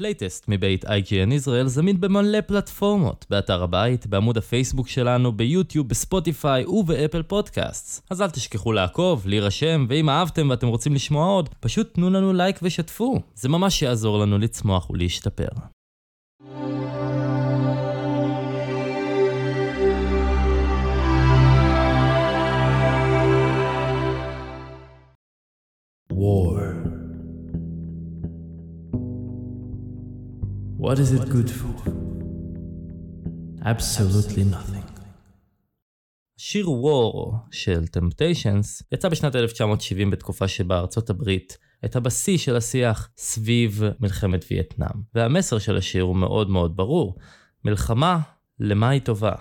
פלייטסט מבית IGN ישראל זמין במלא פלטפורמות, באתר הבית, בעמוד הפייסבוק שלנו, ביוטיוב, בספוטיפיי ובאפל פודקאסט. אז אל תשכחו לעקוב, להירשם, ואם אהבתם ואתם רוצים לשמוע עוד, פשוט תנו לנו לייק ושתפו. זה ממש יעזור לנו לצמוח ולהשתפר. War. What is it good for? Absolutely nothing. שיר War של Temptations יצא בשנת 1970 בתקופה שבה ארצות הברית הייתה בשיא של השיח סביב מלחמת וייטנאם. והמסר של השיר הוא מאוד מאוד ברור. מלחמה, למה היא טובה?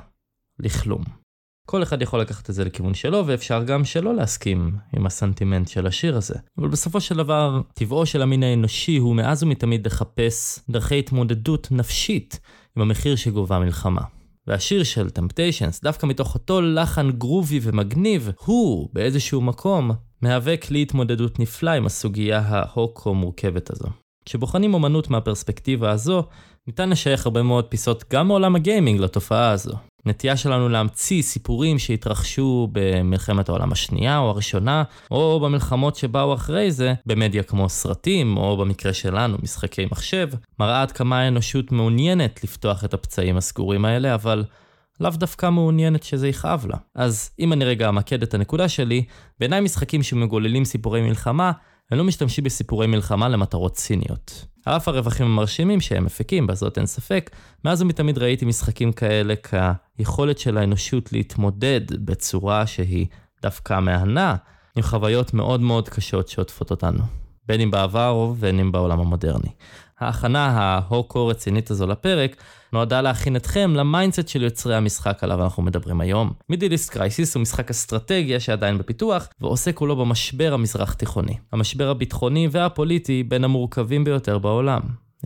לכלום. כל אחד יכול לקחת את זה לכיוון שלו, ואפשר גם שלא להסכים עם הסנטימנט של השיר הזה. אבל בסופו של דבר, טבעו של המין האנושי הוא מאז ומתמיד לחפש דרכי התמודדות נפשית עם המחיר שגובה מלחמה. והשיר של טמפטיישנס, דווקא מתוך אותו לחן גרובי ומגניב, הוא, באיזשהו מקום, מהווה כלי התמודדות נפלא עם הסוגיה ההוקו מורכבת הזו. כשבוחנים אומנות מהפרספקטיבה הזו, ניתן לשייך הרבה מאוד פיסות גם מעולם הגיימינג לתופעה הזו. נטייה שלנו להמציא סיפורים שהתרחשו במלחמת העולם השנייה או הראשונה, או במלחמות שבאו אחרי זה, במדיה כמו סרטים, או במקרה שלנו, משחקי מחשב, מראה עד כמה האנושות מעוניינת לפתוח את הפצעים הסגורים האלה, אבל לאו דווקא מעוניינת שזה יכאב לה. אז אם אני רגע אמקד את הנקודה שלי, בעיניי משחקים שמגוללים סיפורי מלחמה, הם לא משתמשים בסיפורי מלחמה למטרות ציניות. על אף הרווחים המרשימים שהם מפיקים, בזאת אין ספק, מאז ומתמיד ראיתי משחקים כאלה כיכולת של האנושות להתמודד בצורה שהיא דווקא מהנה, עם חוויות מאוד מאוד קשות שעוטפות אותנו. בין אם בעבר ובין אם בעולם המודרני. ההכנה הכה רצינית הזו לפרק נועדה להכין אתכם ל mindset של יוצרי המשחק עליו אנחנו מדברים היום. Middle East Crisis הוא משחק אסטרטגיה שעדיין בפיתוח, ועוסק כולו במשבר המזרח תיכוני. המשבר הביטחוני והפוליטי בין המורכבים ביותר בעולם.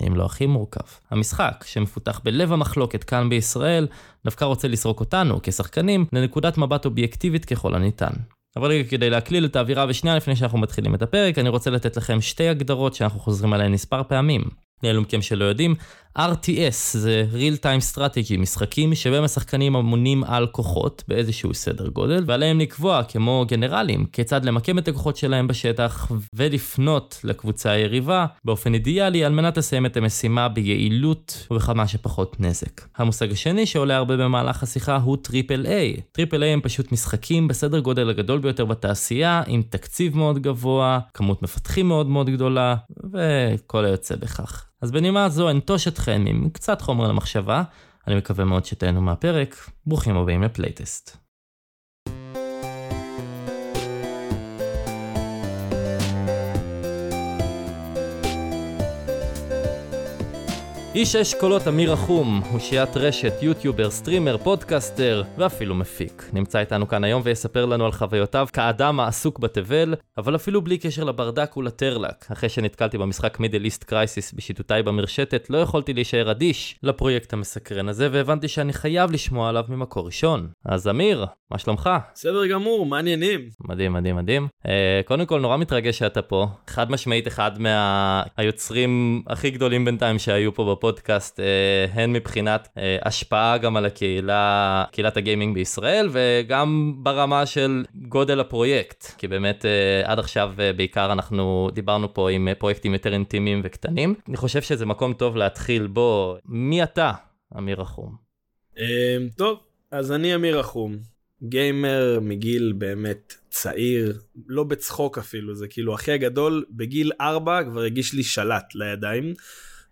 אם לא הכי מורכב. המשחק, שמפותח בלב המחלוקת כאן בישראל, דווקא רוצה לזרוק אותנו, כשחקנים, לנקודת מבט אובייקטיבית ככל הניתן. אבל רגע, כדי להקליל את האווירה ושנייה לפני שאנחנו מתחילים את הפרק, אני רוצה לתת לכם שתי הגדרות שאנחנו חוזרים עליהן מספר פעמים. לאלו מכם שלא יודעים, RTS זה real time strategy, משחקים שבהם השחקנים אמונים על כוחות באיזשהו סדר גודל, ועליהם לקבוע, כמו גנרלים, כיצד למקם את הכוחות שלהם בשטח, ולפנות לקבוצה היריבה באופן אידיאלי על מנת לסיים את המשימה ביעילות ובכמה שפחות נזק. המושג השני שעולה הרבה במהלך השיחה הוא triple A. triple A הם פשוט משחקים בסדר גודל הגדול ביותר בתעשייה, עם תקציב מאוד גבוה, כמות מפתחים מאוד מאוד גדולה, וכל היוצא בכך. אז בנימה זו אנטוש אתכם עם קצת חומר למחשבה, אני מקווה מאוד שתהנו מהפרק, ברוכים הבאים לפלייטסט. איש אשכולות אמיר החום, אושיית רשת, יוטיובר, streamer, פודקאסטר ואפילו מפיק. נמצא איתנו כאן היום ויספר לנו על חוויותיו כאדם העסוק בתבל, אבל אפילו בלי קשר לברדק ולטרלק. אחרי שנתקלתי במשחק Middle East Crisis בשיטוטיי במרשתת, לא יכולתי להישאר אדיש לפרויקט המסקרן הזה, והבנתי שאני חייב לשמוע עליו ממקור ראשון. אז אמיר, מה שלומך? בסדר גמור, מעניינים. מדהים, מדהים, מדהים. Uh, קודם כל, נורא מתרגש שאתה פה. חד משמעית אחד מהיוצרים הכי גדולים בינתיים שהיו פה בפודקאסט, uh, הן מבחינת uh, השפעה גם על הקהילה, קהילת הגיימינג בישראל, וגם ברמה של גודל הפרויקט. כי באמת, uh, עד עכשיו בעיקר אנחנו דיברנו פה עם פרויקטים יותר אינטימיים וקטנים. אני חושב שזה מקום טוב להתחיל בו. מי אתה, אמיר רחום? טוב, אז אני אמיר רחום. גיימר מגיל באמת צעיר, לא בצחוק אפילו, זה כאילו אחי הגדול בגיל 4 כבר הגיש לי שלט לידיים.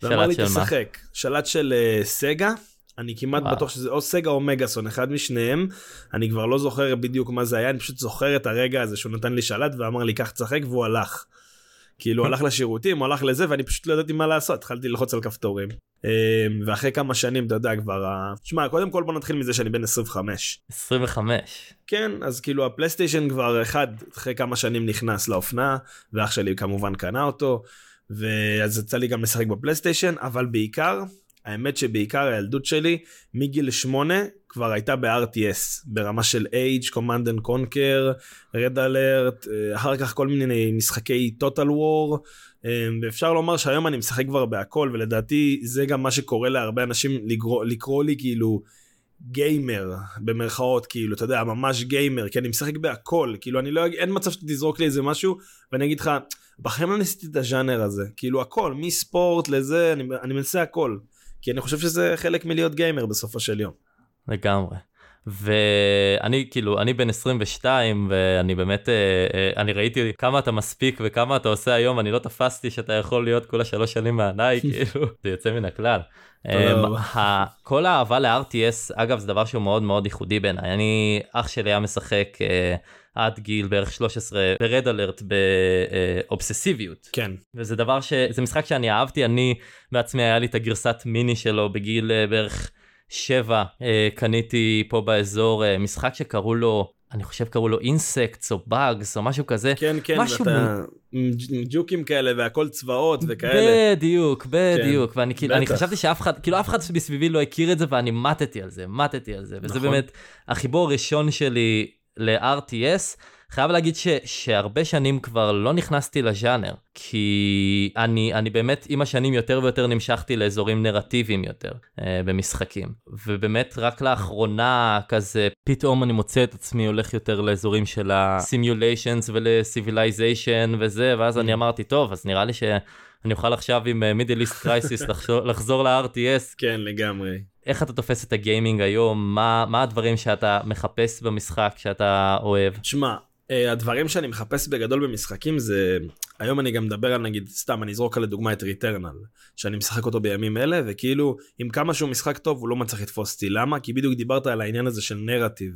של מה? תשחק. שלט של uh, סגה, אני כמעט וואו. בטוח שזה או סגה או מגאסון, אחד משניהם. אני כבר לא זוכר בדיוק מה זה היה, אני פשוט זוכר את הרגע הזה שהוא נתן לי שלט ואמר לי קח תשחק והוא הלך. כאילו הלך לשירותים, הלך לזה ואני פשוט לא ידעתי מה לעשות, התחלתי ללחוץ על כפתורים. אה, ואחרי כמה שנים אתה יודע כבר, ה- שמע קודם כל בוא נתחיל מזה שאני בן 25. 25. כן, אז כאילו הפלייסטיישן כבר אחד אחרי כמה שנים נכנס לאופנה, ואח שלי כמובן קנה אותו, ואז יצא לי גם לשחק בפלייסטיישן, אבל בעיקר האמת שבעיקר הילדות שלי, מגיל שמונה כבר הייתה ב-RTS, ברמה של Age, Command and Conquer, Red Alert, אה, אחר כך כל מיני משחקי Total War, אה, ואפשר לומר שהיום אני משחק כבר בהכל, ולדעתי זה גם מה שקורה להרבה אנשים לקרוא, לקרוא לי כאילו גיימר, במרכאות, כאילו, אתה יודע, ממש גיימר, כי אני משחק בהכל, כאילו, אני לא, אין מצב שתזרוק לי איזה משהו, ואני אגיד לך, בחיים לא ניסיתי את הז'אנר הזה, כאילו הכל, מספורט לזה, אני, אני מנסה הכל. כי אני חושב שזה חלק מלהיות גיימר בסופו של יום. לגמרי. ואני כאילו אני בן 22 ואני באמת אה, אה, אני ראיתי כמה אתה מספיק וכמה אתה עושה היום אני לא תפסתי שאתה יכול להיות כולה שלוש שנים מעליי כאילו זה יוצא מן הכלל. אמ, כל האהבה ל-RTS אגב זה דבר שהוא מאוד מאוד ייחודי בעיניי אני אח שלי היה משחק אה, עד גיל בערך 13 ברד אלרט באובססיביות. כן. וזה דבר ש... זה משחק שאני אהבתי, אני בעצמי היה לי את הגרסת מיני שלו בגיל בערך 7, אה, קניתי פה באזור אה, משחק שקראו לו אני חושב קראו לו אינסקטס או באגס או משהו כזה. כן כן משהו ואתה מ... ג'וקים כאלה והכל צבאות וכאלה. בדיוק בדיוק כן, ואני כאילו אני חשבתי שאף אחד כאילו אף אחד מסביבי לא הכיר את זה ואני מתתי על זה מתתי על זה וזה נכון. באמת החיבור הראשון שלי ל-RTS. חייב להגיד ש, שהרבה שנים כבר לא נכנסתי לז'אנר, כי אני, אני באמת עם השנים יותר ויותר נמשכתי לאזורים נרטיביים יותר אה, במשחקים. ובאמת רק לאחרונה כזה פתאום אני מוצא את עצמי הולך יותר לאזורים של ה-simulations ול-civilization וזה, ואז אני mm. אמרתי, טוב, אז נראה לי ש... אני אוכל עכשיו עם מידל איסט קרייסיס לחזור ל-RTS. כן, לגמרי. איך אתה תופס את הגיימינג היום? מה, מה הדברים שאתה מחפש במשחק שאתה אוהב? שמע, הדברים שאני מחפש בגדול במשחקים זה היום אני גם מדבר על נגיד סתם אני אזרוק לדוגמה את ריטרנל שאני משחק אותו בימים אלה וכאילו עם כמה שהוא משחק טוב הוא לא מצליח לתפוס אותי למה כי בדיוק דיברת על העניין הזה של נרטיב.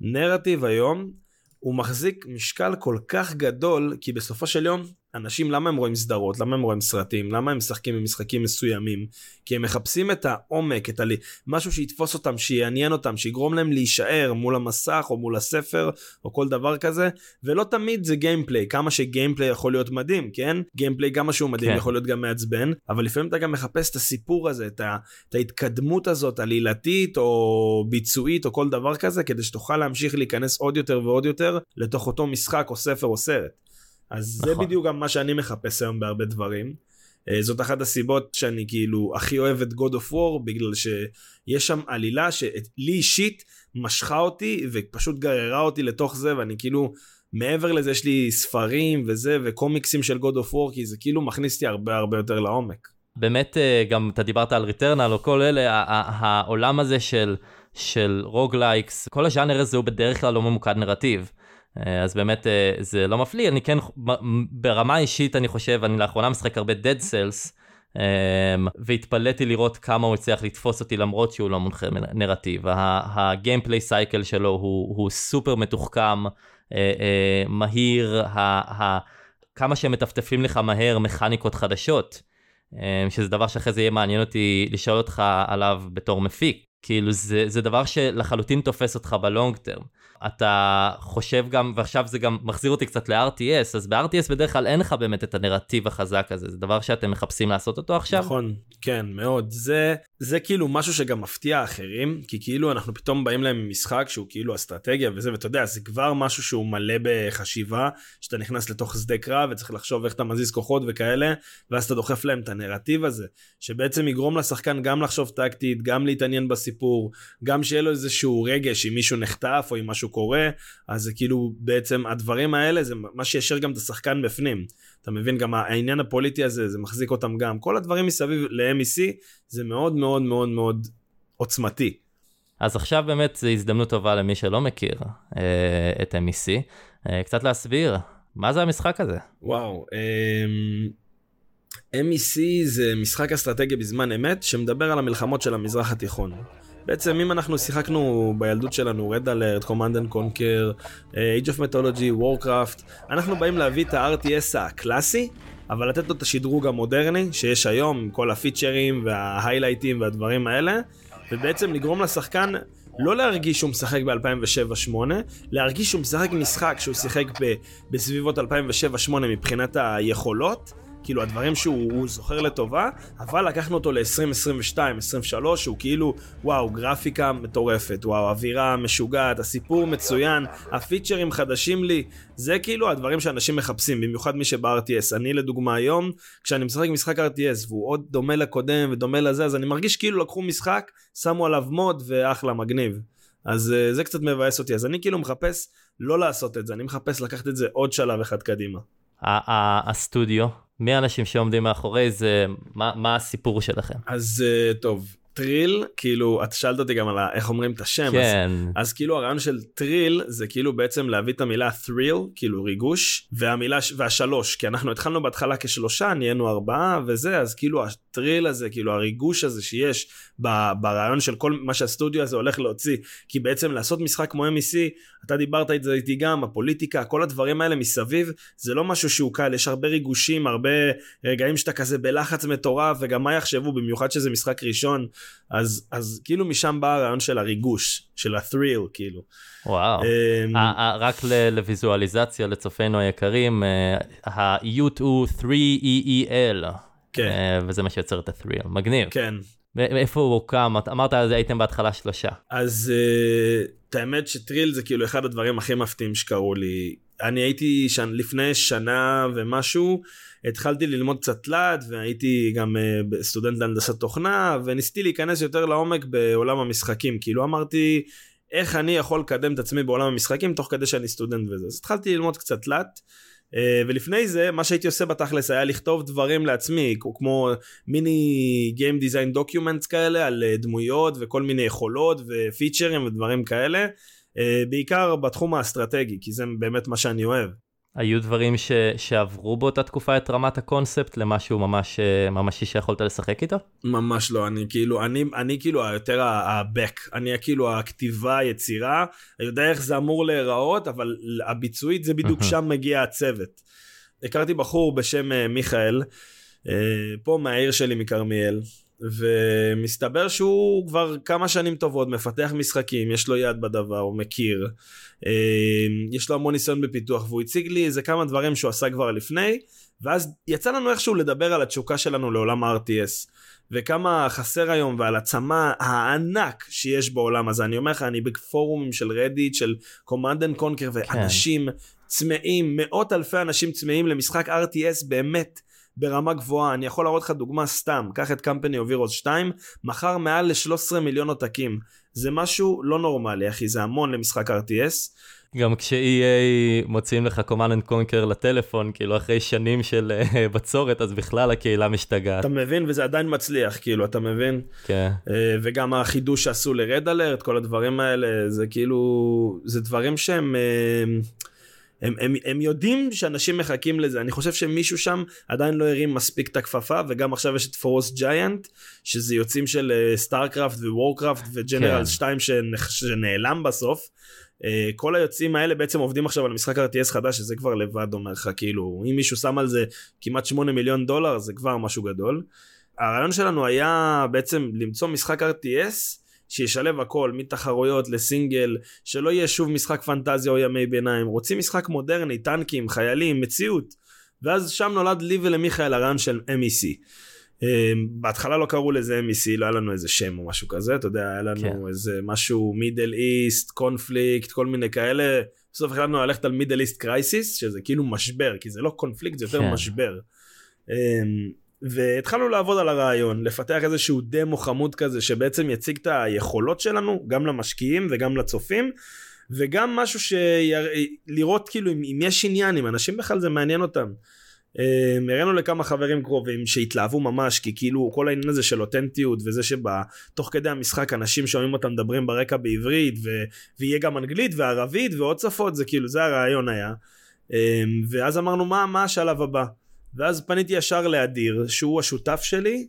נרטיב היום הוא מחזיק משקל כל כך גדול כי בסופו של יום אנשים למה הם רואים סדרות? למה הם רואים סרטים? למה הם משחקים במשחקים מסוימים? כי הם מחפשים את העומק את ה... את המשהו שיתפוס אותם שיעניין אותם שיגרום להם להישאר מול המסך או מול הספר או כל דבר כזה. ולא תמיד זה gameplay כמה ש gameplay יכול להיות מדהים כן? gameplay כמה שהוא מדהים כן. יכול להיות גם מעצבן אבל לפעמים אתה גם מחפש את הסיפור הזה את, ה, את ההתקדמות הזאת עלילתית או ביצועית או כל דבר כזה כדי שתוכל להמשיך להיכנס עוד יותר ועוד יותר לתוך אותו משחק או ספר או סרט. אז נכון. זה בדיוק גם מה שאני מחפש היום בהרבה דברים. אה, זאת אחת הסיבות שאני כאילו הכי אוהב את God of War בגלל שיש שם עלילה שלי אישית משכה אותי ופשוט גררה אותי לתוך זה ואני כאילו מעבר לזה יש לי ספרים וזה וקומיקסים של God of War כי זה כאילו מכניס אותי הרבה הרבה יותר לעומק. באמת אה, גם אתה דיברת על Returnal או כל אלה העולם הזה של של roguelikes כל הז'אנר הזה הוא בדרך כלל לא ממוקד נרטיב. אה, אז באמת אה, זה לא מפליא, אני כן, ברמה אישית אני חושב, אני לאחרונה משחק הרבה Dead Cells, אה, והתפלאתי לראות כמה הוא הצליח לתפוס אותי למרות שהוא לא מונחה נרטיב. הגיימפליי סייקל שלו הוא, הוא סופר מתוחכם, מהיר, כמה שהם מטפטפים לך מהר מכניקות חדשות, שזה דבר שאחרי זה יהיה מעניין אותי לשאול אותך עליו בתור מפיק. כאילו זה, זה דבר שלחלוטין תופס אותך בלונג טרם. אתה חושב גם, ועכשיו זה גם מחזיר אותי קצת ל-RTS, אז ב-RTS בדרך כלל אין לך באמת את הנרטיב החזק הזה, זה דבר שאתם מחפשים לעשות אותו עכשיו? נכון, כן, מאוד. זה, זה כאילו משהו שגם מפתיע אחרים, כי כאילו אנחנו פתאום באים להם עם משחק שהוא כאילו אסטרטגיה וזה, ואתה יודע, זה כבר משהו שהוא מלא בחשיבה, שאתה נכנס לתוך שדה קרב וצריך לחשוב איך אתה מזיז כוחות וכאלה, ואז אתה דוחף להם את הנרטיב הזה, שבעצם יגרום לשחקן גם לחשוב טקטית, גם להתעניין בסיפור, גם שיהיה לו איזשהו רגש אם מישהו נחטף או אם משהו קורה, אז זה כאילו בעצם הדברים האלה זה מה שישר גם את השחקן בפנים. אתה מבין גם העניין הפוליטי הזה זה מחזיק אותם גם כל הדברים מסביב ל-MEC זה מאוד מאוד מאוד מאוד עוצמתי. אז עכשיו באמת זו הזדמנות טובה למי שלא מכיר אה, את MEC, אה, קצת להסביר מה זה המשחק הזה. וואו, אה, MEC זה משחק אסטרטגיה בזמן אמת שמדבר על המלחמות של המזרח התיכון. בעצם אם אנחנו שיחקנו בילדות שלנו Red Alert, Command and Conquer, אה, Age of Mythology, Warcraft, אנחנו באים להביא את ה-RTS הקלאסי, אבל לתת לו את השדרוג המודרני שיש היום עם כל הפיצ'רים וההיילייטים והדברים האלה, ובעצם לגרום לשחקן לא להרגיש שהוא משחק ב-2007-2008, להרגיש שהוא משחק משחק שהוא שיחק בסביבות 2007-2008 מבחינת היכולות. כאילו הדברים שהוא זוכר לטובה, אבל לקחנו אותו ל-2022, 2023, שהוא כאילו, וואו, גרפיקה מטורפת, וואו, אווירה משוגעת, הסיפור מצוין, הפיצ'רים חדשים לי, זה כאילו הדברים שאנשים מחפשים, במיוחד מי שב-RTS. אני לדוגמה היום, כשאני משחק משחק RTS והוא עוד דומה לקודם ודומה לזה, אז אני מרגיש כאילו לקחו משחק, שמו עליו מוד ואחלה, מגניב. אז uh, זה קצת מבאס אותי, אז אני כאילו מחפש לא לעשות את זה, אני מחפש לקחת את זה עוד שלב אחד קדימה. הסטודיו, מי האנשים שעומדים מאחורי זה, מה, מה הסיפור שלכם? אז uh, טוב, טריל, כאילו, אתה שאלת אותי גם על איך אומרים את השם, כן. אז, אז כאילו הרעיון של טריל זה כאילו בעצם להביא את המילה thrill, כאילו ריגוש, והמילה, והשלוש, כי אנחנו התחלנו בהתחלה כשלושה, נהיינו ארבעה וזה, אז כאילו הטריל הזה, כאילו הריגוש הזה שיש ברעיון של כל מה שהסטודיו הזה הולך להוציא, כי בעצם לעשות משחק כמו MEC, אתה דיברת את זה איתי גם, הפוליטיקה, כל הדברים האלה מסביב, זה לא משהו שהוא קל, יש הרבה ריגושים, הרבה רגעים שאתה כזה בלחץ מטורף, וגם מה יחשבו, במיוחד שזה משחק ראשון, אז, אז כאילו משם בא הרעיון של הריגוש, של ה-thrill, כאילו. וואו. Um, רק לוויזואליזציה לצופינו היקרים, ה-Ut הוא 3EEL. כן. אה, וזה מה שיוצר את ה-thrill, מגניב. כן. מאיפה הוא הוקם? אמרת הייתם בהתחלה שלושה. אז uh, את האמת שטריל זה כאילו אחד הדברים הכי מפתיעים שקרו לי. אני הייתי שנ... לפני שנה ומשהו, התחלתי ללמוד קצת תלת והייתי גם uh, סטודנט להנדסת תוכנה וניסיתי להיכנס יותר לעומק בעולם המשחקים. כאילו אמרתי, איך אני יכול לקדם את עצמי בעולם המשחקים תוך כדי שאני סטודנט וזה. אז התחלתי ללמוד קצת תלת. אה, ולפני זה מה שהייתי עושה בתכלס היה לכתוב דברים לעצמי כמו מיני Game Design Documents כאלה על אה, דמויות וכל מיני יכולות ופיצ'רים ודברים כאלה אה, בעיקר בתחום האסטרטגי כי זה באמת מה שאני אוהב. היו דברים ש, שעברו באותה תקופה את רמת הקונספט למשהו ממש ממשי שיכולת לשחק איתו? ממש לא, אני כאילו, אני, אני כאילו יותר ה-back, אני כאילו הכתיבה, היצירה, אני יודע איך זה אמור להיראות, אבל הביצועית זה בדיוק שם מגיע הצוות. הכרתי בחור בשם אה, מיכאל, אה, פה מהעיר שלי מכרמיאל, ומסתבר שהוא כבר כמה שנים טובות מפתח משחקים, יש לו יד בדבר, הוא מכיר, אה, יש לו המון ניסיון בפיתוח, והוא הציג לי איזה כמה דברים שהוא עשה כבר לפני, ואז יצא לנו איכשהו לדבר על התשוקה שלנו לעולם ה-RTS. וכמה חסר היום ועל הצמא הענק שיש בעולם הזה. אני אומר לך, אני בפורומים של רדיט, של Command and Conquer, ואנשים צמאים, מאות אלפי אנשים צמאים למשחק RTS באמת ברמה גבוהה. אני יכול להראות לך דוגמה סתם, קח את Company of Heroes 2, מכר מעל ל-13 מיליון עותקים. זה משהו לא נורמלי, אחי, זה המון למשחק RTS. גם כש-EA מוציאים לך Command and Conquer לטלפון, כאילו אחרי שנים של אה, בצורת, אז בכלל הקהילה משתגעת. אתה מבין? וזה עדיין מצליח, כאילו, אתה מבין? כן. אה, וגם החידוש שעשו ל-Red Alert, כל הדברים האלה, זה כאילו, זה דברים שהם... אה, הם, הם, הם יודעים שאנשים מחכים לזה אני חושב שמישהו שם עדיין לא הרים מספיק את הכפפה וגם עכשיו יש את Frost Giant שזה יוצאים של StarCraft Warcraft ו Generals 2 שנעלם בסוף. Uh, כל היוצאים האלה בעצם עובדים עכשיו על משחק RTS חדש שזה כבר לבד אומר לך כאילו אם מישהו שם על זה כמעט 8 מיליון דולר זה כבר משהו גדול. הרעיון שלנו היה בעצם למצוא משחק RTS שישלב הכל מתחרויות לסינגל שלא יהיה שוב משחק פנטזיה או ימי ביניים רוצים משחק מודרני טנקים חיילים מציאות ואז שם נולד לי ולמיכאל הרעיון של MEC. Um, בהתחלה לא קראו לזה MEC לא היה לנו איזה שם או משהו כזה אתה יודע היה לנו כן. איזה משהו מידל איסט קונפליקט כל מיני כאלה בסוף החלטנו ללכת על מידל איסט קרייסיס שזה כאילו משבר כי זה לא קונפליקט זה יותר כן. משבר. והתחלנו לעבוד על הרעיון, לפתח איזשהו דמו חמוד כזה שבעצם יציג את היכולות שלנו, גם למשקיעים וגם לצופים, וגם משהו שלראות כאילו אם, אם יש עניין, אם אנשים בכלל זה מעניין אותם. אמ, הראינו לכמה חברים קרובים שהתלהבו ממש כי כאילו כל העניין הזה של אותנטיות וזה שבתוך כדי המשחק אנשים שומעים אותם מדברים ברקע בעברית ו... ויהיה גם אנגלית וערבית ועוד שפות זה כאילו זה הרעיון היה אמ, ואז אמרנו מה מה השלב הבא ואז פניתי ישר לאדיר, שהוא השותף שלי,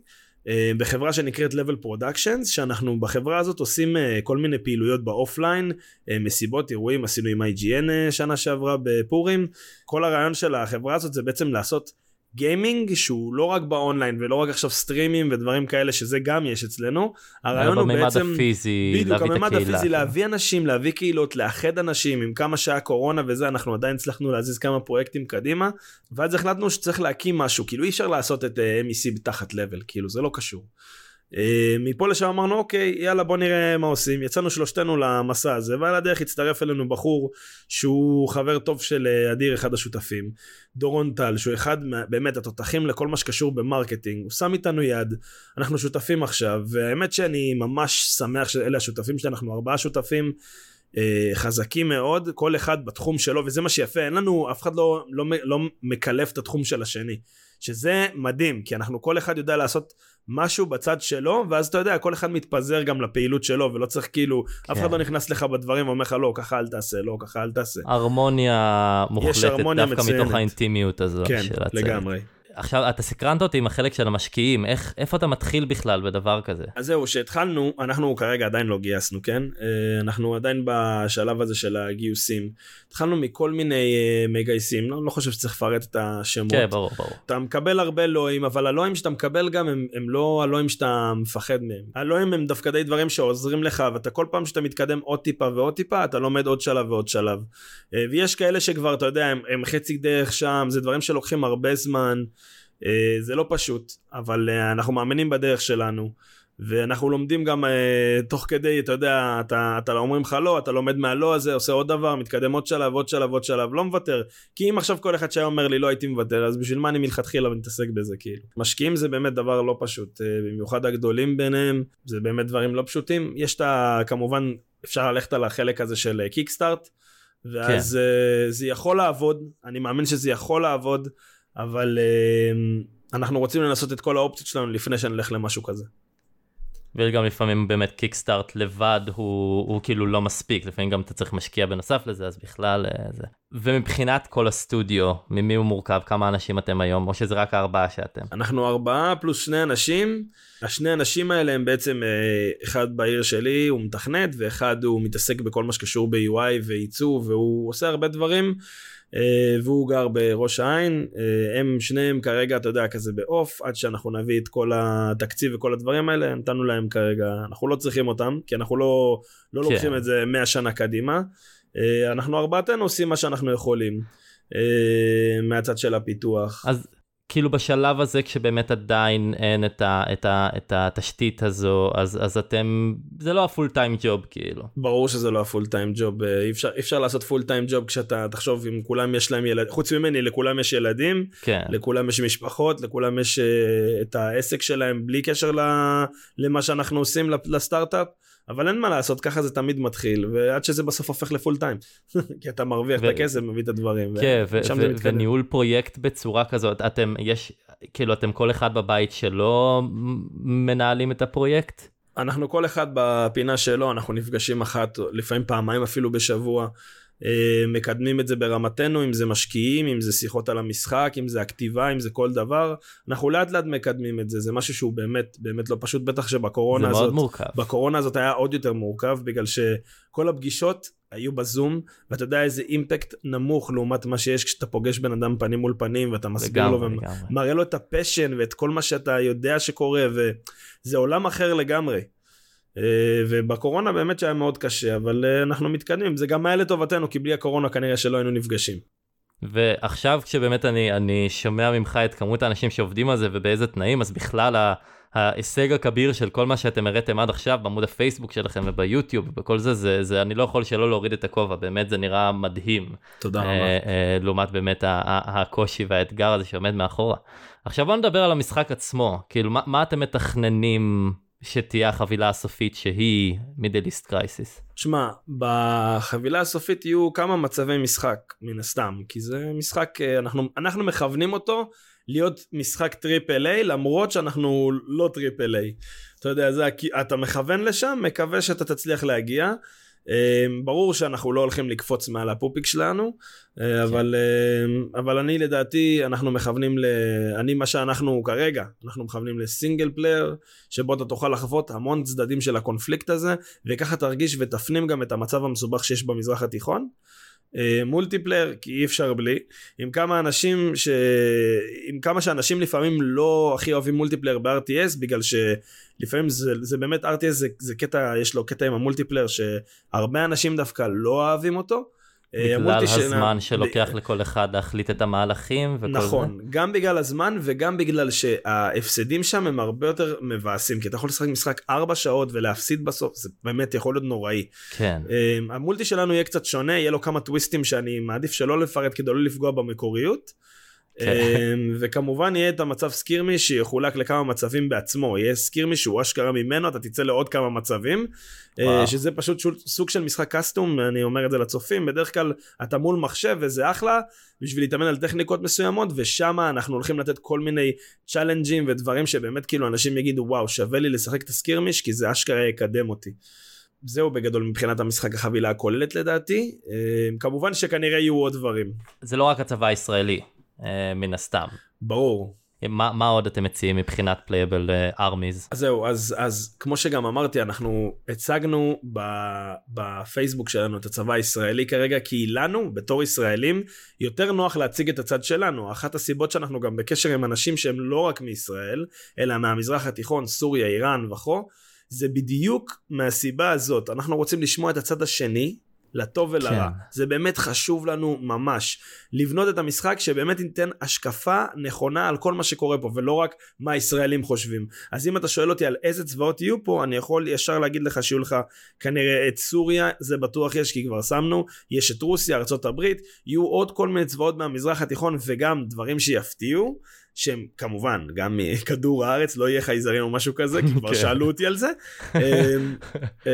אה, בחברה שנקראת Level Productions, שאנחנו בחברה הזאת עושים אה, כל מיני פעילויות באופליין, אה, מסיבות, אירועים, עשינו עם IGN שנה שעברה בפורים. כל הרעיון של החברה הזאת זה בעצם לעשות גיימינג שהוא לא רק באונליין ולא רק עכשיו סטרימים ודברים כאלה שזה גם יש אצלנו. הרעיון הוא בעצם, הפיזי, בדיוק הממד הפיזי להביא אנשים להביא קהילות לאחד אנשים עם כמה שהיה קורונה וזה אנחנו עדיין הצלחנו להזיז כמה פרויקטים קדימה ואז החלטנו שצריך להקים משהו כאילו אי אפשר לעשות את uh, MEC בתחת לבל כאילו זה לא קשור. אה, מפה לשם אמרנו אוקיי יאללה בוא נראה מה עושים. יצאנו שלושתנו למסע הזה ועל הדרך הצטרף אלינו בחור שהוא חבר טוב של אה, אדיר אחד השותפים דורון טל שהוא אחד באמת התותחים לכל מה שקשור ב marketing. הוא שם איתנו יד אנחנו שותפים עכשיו והאמת שאני ממש שמח שאלה השותפים שאנחנו ארבעה שותפים אה, חזקים מאוד כל אחד בתחום שלו וזה מה שיפה אין לנו אף אחד לא, לא, לא מקלף את התחום של השני שזה מדהים כי אנחנו כל אחד יודע לעשות משהו בצד שלו ואז אתה יודע כל אחד מתפזר גם לפעילות שלו ולא צריך כאילו כן. אף אחד לא נכנס לך בדברים ואומר לך לא ככה אל תעשה לא ככה אל תעשה. הרמוניה מוחלטת הרמוניה דווקא מציינת. מתוך האינטימיות הזו כן, של הצוות. לגמרי. עכשיו אתה סקרנת אותי עם החלק של המשקיעים איך איפה אתה מתחיל בכלל בדבר כזה. אז זהו שהתחלנו אנחנו כרגע עדיין לא גייסנו כן אה, אנחנו עדיין בשלב הזה של הגיוסים התחלנו מכל מיני אה, מגייסים לא, לא חושב שצריך לפרט את השמות. כן ברור ברור. אתה מקבל הרבה לואים אבל הלואים שאתה מקבל גם הם, הם לא הלואים שאתה מפחד מהם הלואים הם דווקא די דברים שעוזרים לך ואתה כל פעם שאתה מתקדם עוד טיפה ועוד טיפה אתה לומד עוד שלב ועוד שלב. אה, ויש כאלה שכבר אתה יודע הם, הם חצי דרך שם זה דברים שלוקחים הרבה זמן. אה, זה לא פשוט, אבל אה, אנחנו מאמינים בדרך שלנו. ואנחנו לומדים גם uh, תוך כדי, אתה יודע, אתה, אתה אומרים לך לא, אתה לומד מהלא הזה, עושה עוד דבר, מתקדם עוד שלב, עוד שלב, עוד שלב, לא מוותר. כי אם עכשיו כל אחד שהיה אומר לי לא הייתי מוותר, אז בשביל מה אני מלכתחילה מתעסק בזה, כאילו. משקיעים זה באמת דבר לא פשוט, uh, במיוחד הגדולים ביניהם, זה באמת דברים לא פשוטים. יש את ה... כמובן, אפשר ללכת על החלק הזה של קיקסטארט, ואז כן. uh, זה יכול לעבוד, אני מאמין שזה יכול לעבוד. אבל uh, אנחנו רוצים לנסות את כל האופציות שלנו לפני שנלך למשהו כזה. וגם לפעמים באמת קיקסטארט לבד הוא, הוא כאילו לא מספיק, לפעמים גם אתה צריך משקיע בנוסף לזה, אז בכלל uh, זה. ומבחינת כל הסטודיו, ממי הוא מורכב, כמה אנשים אתם היום, או שזה רק הארבעה שאתם? אנחנו ארבעה פלוס שני אנשים, השני אנשים האלה הם בעצם, uh, אחד בעיר שלי הוא מתכנת, ואחד הוא מתעסק בכל מה שקשור ב-UI ועיצוב, והוא עושה הרבה דברים. אה, והוא גר בראש העין, אה, הם שניהם כרגע, אתה יודע, כזה בעוף, עד שאנחנו נביא את כל התקציב וכל הדברים האלה, נתנו להם כרגע, אנחנו לא צריכים אותם, כי אנחנו לא, לא כן. לוקחים את זה 100 שנה קדימה. אה, אנחנו ארבעתנו עושים מה שאנחנו יכולים. מהצד של הפיתוח. אז כאילו בשלב הזה כשבאמת עדיין אין את, ה, את, ה, את התשתית הזו אז אז אתם זה לא הפול טיים ג'וב כאילו. ברור שזה לא הפול טיים ג'וב אי אפשר אי אפשר לעשות פול טיים ג'וב כשאתה תחשוב אם כולם יש להם ילדים חוץ ממני לכולם יש ילדים כן. לכולם יש משפחות לכולם יש uh, את העסק שלהם בלי קשר למה שאנחנו עושים לסטארט-אפ. אבל אין מה לעשות ככה זה תמיד מתחיל ועד שזה בסוף הופך לפול טיים כי אתה מרוויח ו... את הכסף מביא את הדברים. כן ו- ו- וניהול פרויקט בצורה כזאת אתם יש כאילו אתם כל אחד בבית שלו מנהלים את הפרויקט. אנחנו כל אחד בפינה שלו אנחנו נפגשים אחת לפעמים פעמיים אפילו בשבוע מקדמים את זה ברמתנו, אם זה משקיעים, אם זה שיחות על המשחק, אם זה הכתיבה, אם זה כל דבר, אנחנו לאט לאט מקדמים את זה, זה משהו שהוא באמת באמת לא פשוט, בטח שבקורונה הזאת, מורכב. בקורונה הזאת היה עוד יותר מורכב, בגלל שכל הפגישות היו בזום, ואתה יודע איזה אימפקט נמוך לעומת מה שיש כשאתה פוגש בן אדם פנים מול פנים, ואתה מסביר לו ומראה לו את הפשן ואת כל מה שאתה יודע שקורה, וזה עולם אחר לגמרי. אה, ובקורונה באמת שהיה מאוד קשה אבל אה, אנחנו מתקדמים זה גם היה לטובתנו כי בלי הקורונה כנראה שלא היינו נפגשים. ועכשיו כשבאמת אני אני שומע ממך את כמות האנשים שעובדים על זה ובאיזה תנאים אז בכלל ההישג הכביר של כל מה שאתם הראיתם עד עכשיו בעמוד הפייסבוק שלכם וביוטיוב ובכל זה, זה זה אני לא יכול שלא להוריד את הכובע באמת זה נראה מדהים. תודה רבה. אה, אה, לעומת באמת הקושי והאתגר הזה שעומד מאחורה. עכשיו בוא נדבר על המשחק עצמו כאילו מה, מה אתם מתכננים שתהיה החבילה הסופית שהיא מידל איסט קרייסיס? שמע, בחבילה הסופית יהיו כמה מצבי משחק מן הסתם, כי זה משחק, אה, אנחנו, אנחנו מכוונים אותו להיות משחק triple A למרות שאנחנו לא triple A. אתה יודע, זה, אתה מכוון לשם, מקווה שאתה תצליח להגיע. אמ, ברור שאנחנו לא הולכים לקפוץ מעל הפופיק שלנו, אה, כן. אבל, אמ, אבל אני לדעתי, אנחנו מכוונים ל... אני מה שאנחנו כרגע, אנחנו מכוונים ל single player, שבו אתה תוכל לחוות המון צדדים של הקונפליקט הזה, וככה תרגיש ותפנים גם את המצב המסובך שיש במזרח התיכון. multiplayer כי אי אפשר בלי עם כמה אנשים ש... עם כמה שאנשים לפעמים לא הכי אוהבים multiplayer ב-RTS בגלל שלפעמים זה, זה באמת RTS זה, זה קטע יש לו קטע עם ה multiplayer שהרבה אנשים דווקא לא אוהבים אותו. אה, בגלל הזמן שלוקח לכל אחד להחליט את המהלכים וכל נכון, זה. גם בגלל הזמן וגם בגלל שההפסדים שם הם הרבה יותר מבאסים, כי אתה יכול לשחק משחק 4 שעות ולהפסיד בסוף, זה באמת יכול להיות נוראי. כן. אה, המולטי שלנו יהיה קצת שונה, יהיה לו כמה טוויסטים שאני מעדיף שלא לפרט כדי לא לפגוע במקוריות. כן. אמ, וכמובן יהיה את המצב סקירמי שיחולק לכמה מצבים בעצמו יהיה סקירמי שהוא אשכרה ממנו אתה תצא לעוד כמה מצבים אה, וואו. שזה פשוט סוג של משחק קסטום אני אומר את זה לצופים בדרך כלל אתה מול מחשב וזה אחלה בשביל להתאמן על טכניקות מסוימות ושם אנחנו הולכים לתת כל מיני challenge־ים ודברים שבאמת כאילו אנשים יגידו וואו שווה לי לשחק את ה skirmish כי זה אשכרה יקדם אותי. זהו בגדול מבחינת המשחק החבילה הכוללת לדעתי אמ, כמובן שכנראה יהיו עוד דברים. זה לא רק הצבא הישראלי מן הסתם. ברור. מה, מה עוד אתם מציעים מבחינת playable armies? אה, אז זהו, אז, אז כמו שגם אמרתי, אנחנו הצגנו ב, בפייסבוק שלנו את הצבא הישראלי כרגע, כי לנו, בתור ישראלים, יותר נוח להציג את הצד שלנו. אחת הסיבות שאנחנו גם בקשר עם אנשים שהם לא רק מישראל, אלא מהמזרח התיכון, סוריה, איראן וכו', זה בדיוק מהסיבה הזאת. אנחנו רוצים לשמוע את הצד השני, לטוב ולרע. כן. זה באמת חשוב לנו ממש. לבנות את המשחק שבאמת ייתן השקפה נכונה על כל מה שקורה פה, ולא רק מה הישראלים חושבים. אז אם אתה שואל אותי על איזה צבאות יהיו פה, אני יכול ישר להגיד לך שיהיו לך כנראה את סוריה, זה בטוח יש כי כבר שמנו, יש את רוסיה, ארה"ב, יהיו עוד כל מיני צבאות מהמזרח התיכון וגם דברים שיפתיעו. שהם כמובן גם מכדור הארץ לא יהיה חייזרים או משהו כזה כי כבר כן. שאלו אותי על זה. אמ, אמ,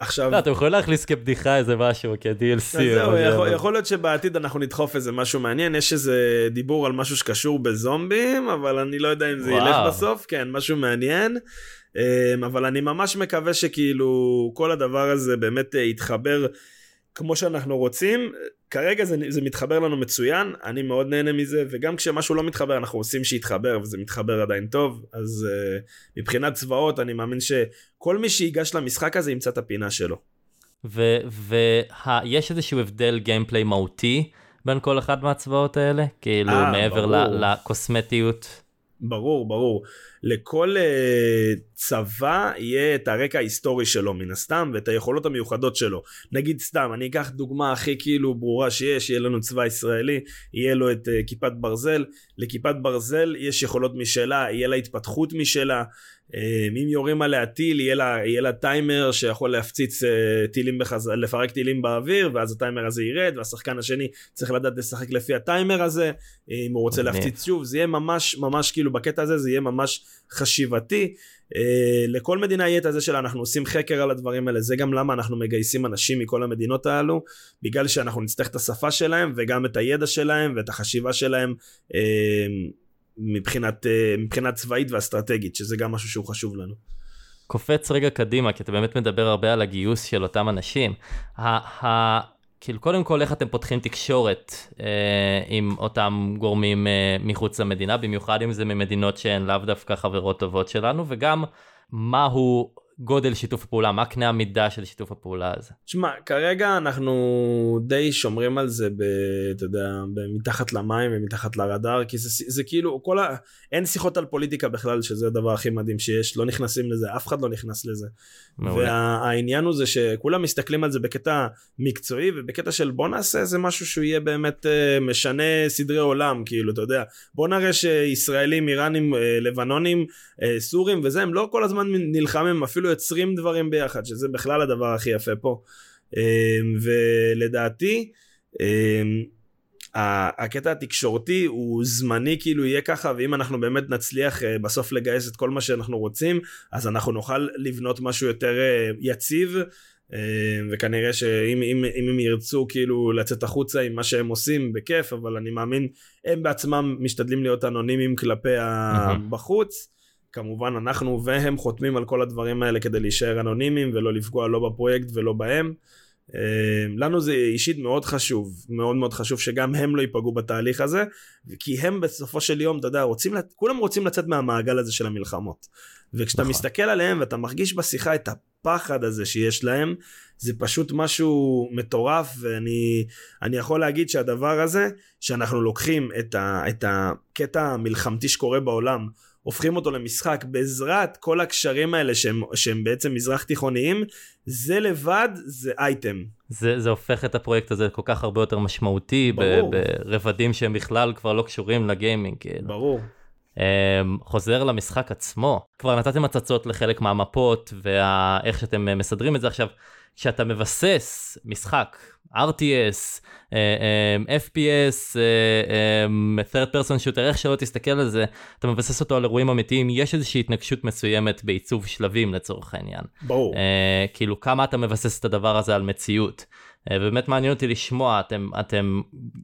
עכשיו לא, אתם יכולים להכניס כבדיחה איזה משהו כ-DLC. יכול להיות שבעתיד אנחנו נדחוף איזה משהו מעניין יש איזה דיבור על משהו שקשור בזומבים אבל אני לא יודע אם זה ילך בסוף כן משהו מעניין. אמ, אבל אני ממש מקווה שכאילו כל הדבר הזה באמת אה, יתחבר כמו שאנחנו רוצים. כרגע זה, זה מתחבר לנו מצוין, אני מאוד נהנה מזה, וגם כשמשהו לא מתחבר אנחנו עושים שיתחבר, וזה מתחבר עדיין טוב, אז uh, מבחינת צבאות אני מאמין שכל מי שיגש למשחק הזה ימצא את הפינה שלו. ויש איזשהו הבדל גיימפליי מהותי בין כל אחד מהצבאות האלה? כאילו 아, אה, מעבר לקוסמטיות? ברור, ברור. לכל uh, צבא יהיה את הרקע ההיסטורי שלו מן הסתם ואת היכולות המיוחדות שלו. נגיד סתם, אני אקח דוגמה הכי כאילו ברורה שיש, יהיה לנו צבא ישראלי, יהיה לו את uh, כיפת ברזל, לכיפת ברזל יש יכולות משלה, יהיה לה התפתחות משלה, אם יורים עליה טיל יהיה לה, יהיה לה טיימר שיכול להפציץ אה, טילים בחז... לפרק טילים באוויר ואז הטיימר הזה ירד והשחקן השני צריך לדעת לשחק לפי הטיימר הזה. אם הוא רוצה להפציץ שוב זה יהיה ממש ממש כאילו בקטע הזה זה יהיה ממש חשיבתי. אה, לכל מדינה יהיה את הזה שלה אנחנו עושים חקר על הדברים האלה זה גם למה אנחנו מגייסים אנשים מכל המדינות האלו בגלל שאנחנו נצטרך את השפה שלהם וגם את הידע שלהם ואת החשיבה שלהם מבחינת, אה, מבחינת צבאית ואסטרטגית, שזה גם משהו שהוא חשוב לנו. קופץ רגע קדימה, כי אתה באמת מדבר הרבה על הגיוס של אותם אנשים. כאילו, קודם כל, איך אתם פותחים תקשורת אה, עם אותם גורמים אה, מחוץ למדינה, במיוחד אם זה ממדינות שהן לאו דווקא חברות טובות שלנו, וגם מהו גודל שיתוף הפעולה, מה קנה המידה של שיתוף הפעולה הזה? תשמע, כרגע אנחנו די שומרים על זה, ב, אתה יודע, מתחת למים ומתחת לרדאר, כי זה, זה כאילו, כל ה... אין שיחות על פוליטיקה בכלל, שזה הדבר הכי מדהים שיש, לא נכנסים לזה, אף אחד לא נכנס לזה. והעניין הוא זה שכולם מסתכלים על זה בקטע מקצועי, ובקטע של בוא נעשה איזה משהו שהוא יהיה באמת uh, משנה סדרי עולם, כאילו, אתה יודע, בוא נראה שישראלים, איראנים, uh, לבנונים, uh, סורים וזה, הם לא כל הזמן נלחמים, אפילו יוצרים דברים ביחד, שזה בכלל הדבר הכי יפה פה. ולדעתי, הקטע התקשורתי הוא זמני כאילו יהיה ככה ואם אנחנו באמת נצליח אה, בסוף לגייס את כל מה שאנחנו רוצים אז אנחנו נוכל לבנות משהו יותר אה, יציב אמ, וכנראה שאם אם, אם הם ירצו כאילו לצאת החוצה עם מה שהם עושים בכיף אבל אני מאמין הם בעצמם משתדלים להיות אנונימיים כלפי הבחוץ. כמובן אנחנו והם חותמים על כל הדברים האלה כדי להישאר אנונימיים ולא לפגוע לא בפרויקט ולא בהם. לנו זה אישית מאוד חשוב, מאוד מאוד חשוב שגם הם לא ייפגעו בתהליך הזה, כי הם בסופו של יום, אתה יודע, רוצים, כולם רוצים לצאת מהמעגל הזה של המלחמות. וכשאתה נכון. מסתכל עליהם ואתה מרגיש בשיחה את הפחד הזה שיש להם, זה פשוט משהו מטורף, ואני יכול להגיד שהדבר הזה, שאנחנו לוקחים את, ה, את הקטע המלחמתי שקורה בעולם, הופכים אותו למשחק בעזרת כל הקשרים האלה שהם, שהם בעצם מזרח תיכוניים, זה לבד זה אייטם. זה, זה הופך את הפרויקט הזה כל כך הרבה יותר משמעותי, ברור. ברבדים שהם בכלל כבר לא קשורים לגיימינג. כאילו. ברור. Um, חוזר למשחק עצמו, כבר נתתם הצצות לחלק מהמפות ואיך שאתם אה, מסדרים את זה עכשיו, כשאתה מבסס משחק RTS, uh, um, FPS, uh, um, third person shooter, איך שלא תסתכל על זה, אתה מבסס אותו על אירועים אמיתיים, יש איזושהי התנגשות מסוימת בעיצוב שלבים לצורך העניין. ברור. Uh, כאילו כמה אתה מבסס את הדבר הזה על מציאות. Uh, באמת מעניין אותי לשמוע, אתם, אתם,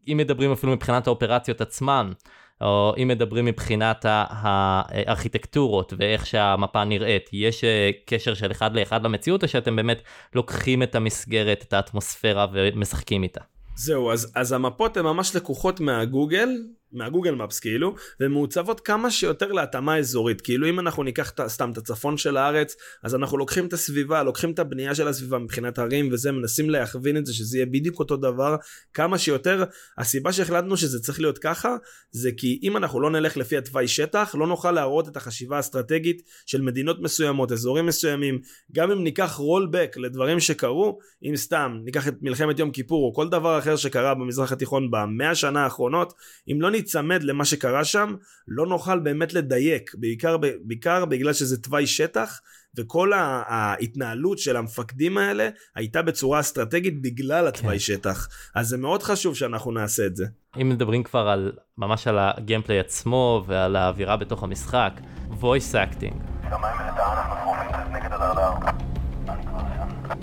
אם מדברים אפילו מבחינת האופרציות עצמן, או אם מדברים מבחינת הארכיטקטורות ואיך שהמפה נראית, יש אה, קשר של אחד לאחד למציאות, או שאתם באמת לוקחים את המסגרת, את האטמוספירה ומשחקים איתה? זהו, אז, אז המפות הן ממש לקוחות מהגוגל, מהגוגל מפס כאילו, ומעוצבות כמה שיותר להתאמה אזורית. כאילו אם אנחנו ניקח ת, סתם את הצפון של הארץ, אז אנחנו לוקחים את הסביבה, לוקחים את הבנייה של הסביבה מבחינת הרים וזה, מנסים להכווין את זה שזה יהיה בדיוק אותו דבר, כמה שיותר. הסיבה שהחלטנו שזה צריך להיות ככה, זה כי אם אנחנו לא נלך לפי התוואי שטח, לא נוכל להראות את החשיבה האסטרטגית של מדינות מסוימות, אזורים מסוימים. גם אם ניקח רולבק לדברים שקרו, אם סתם ניקח את מלחמת יום כיפור או כל דבר אחר שקרה במזרח התיכון במאה שנה האחרונות, אם לא ניצמד למה שקרה שם, לא נוכל באמת לדייק, בעיקר, בעיקר בגלל שזה תוואי שטח, וכל ההתנהלות של המפקדים האלה הייתה בצורה אסטרטגית בגלל התוואי כן. שטח. אז זה מאוד חשוב שאנחנו נעשה את זה. אם מדברים כבר על ממש על הגיימפליי עצמו ועל האווירה בתוך המשחק, voice acting.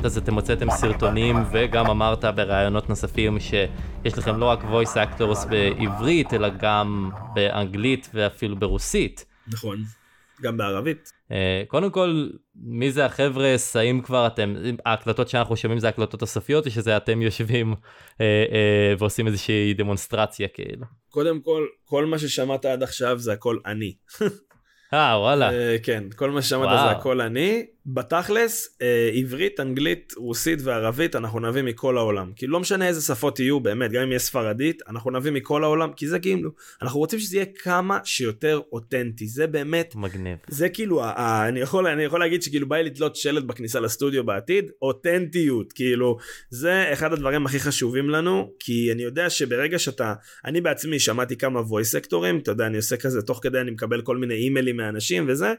אז אתם הוצאתם סרטונים וגם אמרת בראיונות נוספים שיש לכם לא רק voice actors בעברית אלא גם באנגלית ואפילו ברוסית. נכון, גם בערבית. אה, קודם כל, מי זה החבר'ה, האם כבר אתם, ההקלטות שאנחנו שומעים זה הקלטות הסופיות או שזה אתם יושבים אה, אה, ועושים איזושהי דמונסטרציה כאילו? קודם כל, כל מה ששמעת עד עכשיו זה הכל אני. אה וואלה. כן, כל מה ששמעת זה הכל אני. בתכלס, אה, עברית, אנגלית, רוסית וערבית אנחנו נביא מכל העולם. כאילו לא משנה איזה שפות יהיו, באמת, גם אם יהיה ספרדית, אנחנו נביא מכל העולם, כי זה כאילו, אנחנו רוצים שזה יהיה כמה שיותר אותנטי, זה באמת... מגניב. זה כאילו, ה- אני, יכול, אני יכול להגיד שכאילו בא לי לתלות שלט בכניסה לסטודיו בעתיד, אותנטיות, כאילו, זה אחד הדברים הכי חשובים לנו, כי אני יודע שברגע שאתה, אני בעצמי שמעתי כמה voice sectorים, אתה יודע, אני עושה כזה, תוך כדי אני מקבל כל מיני אימיילים מאנשים וזה,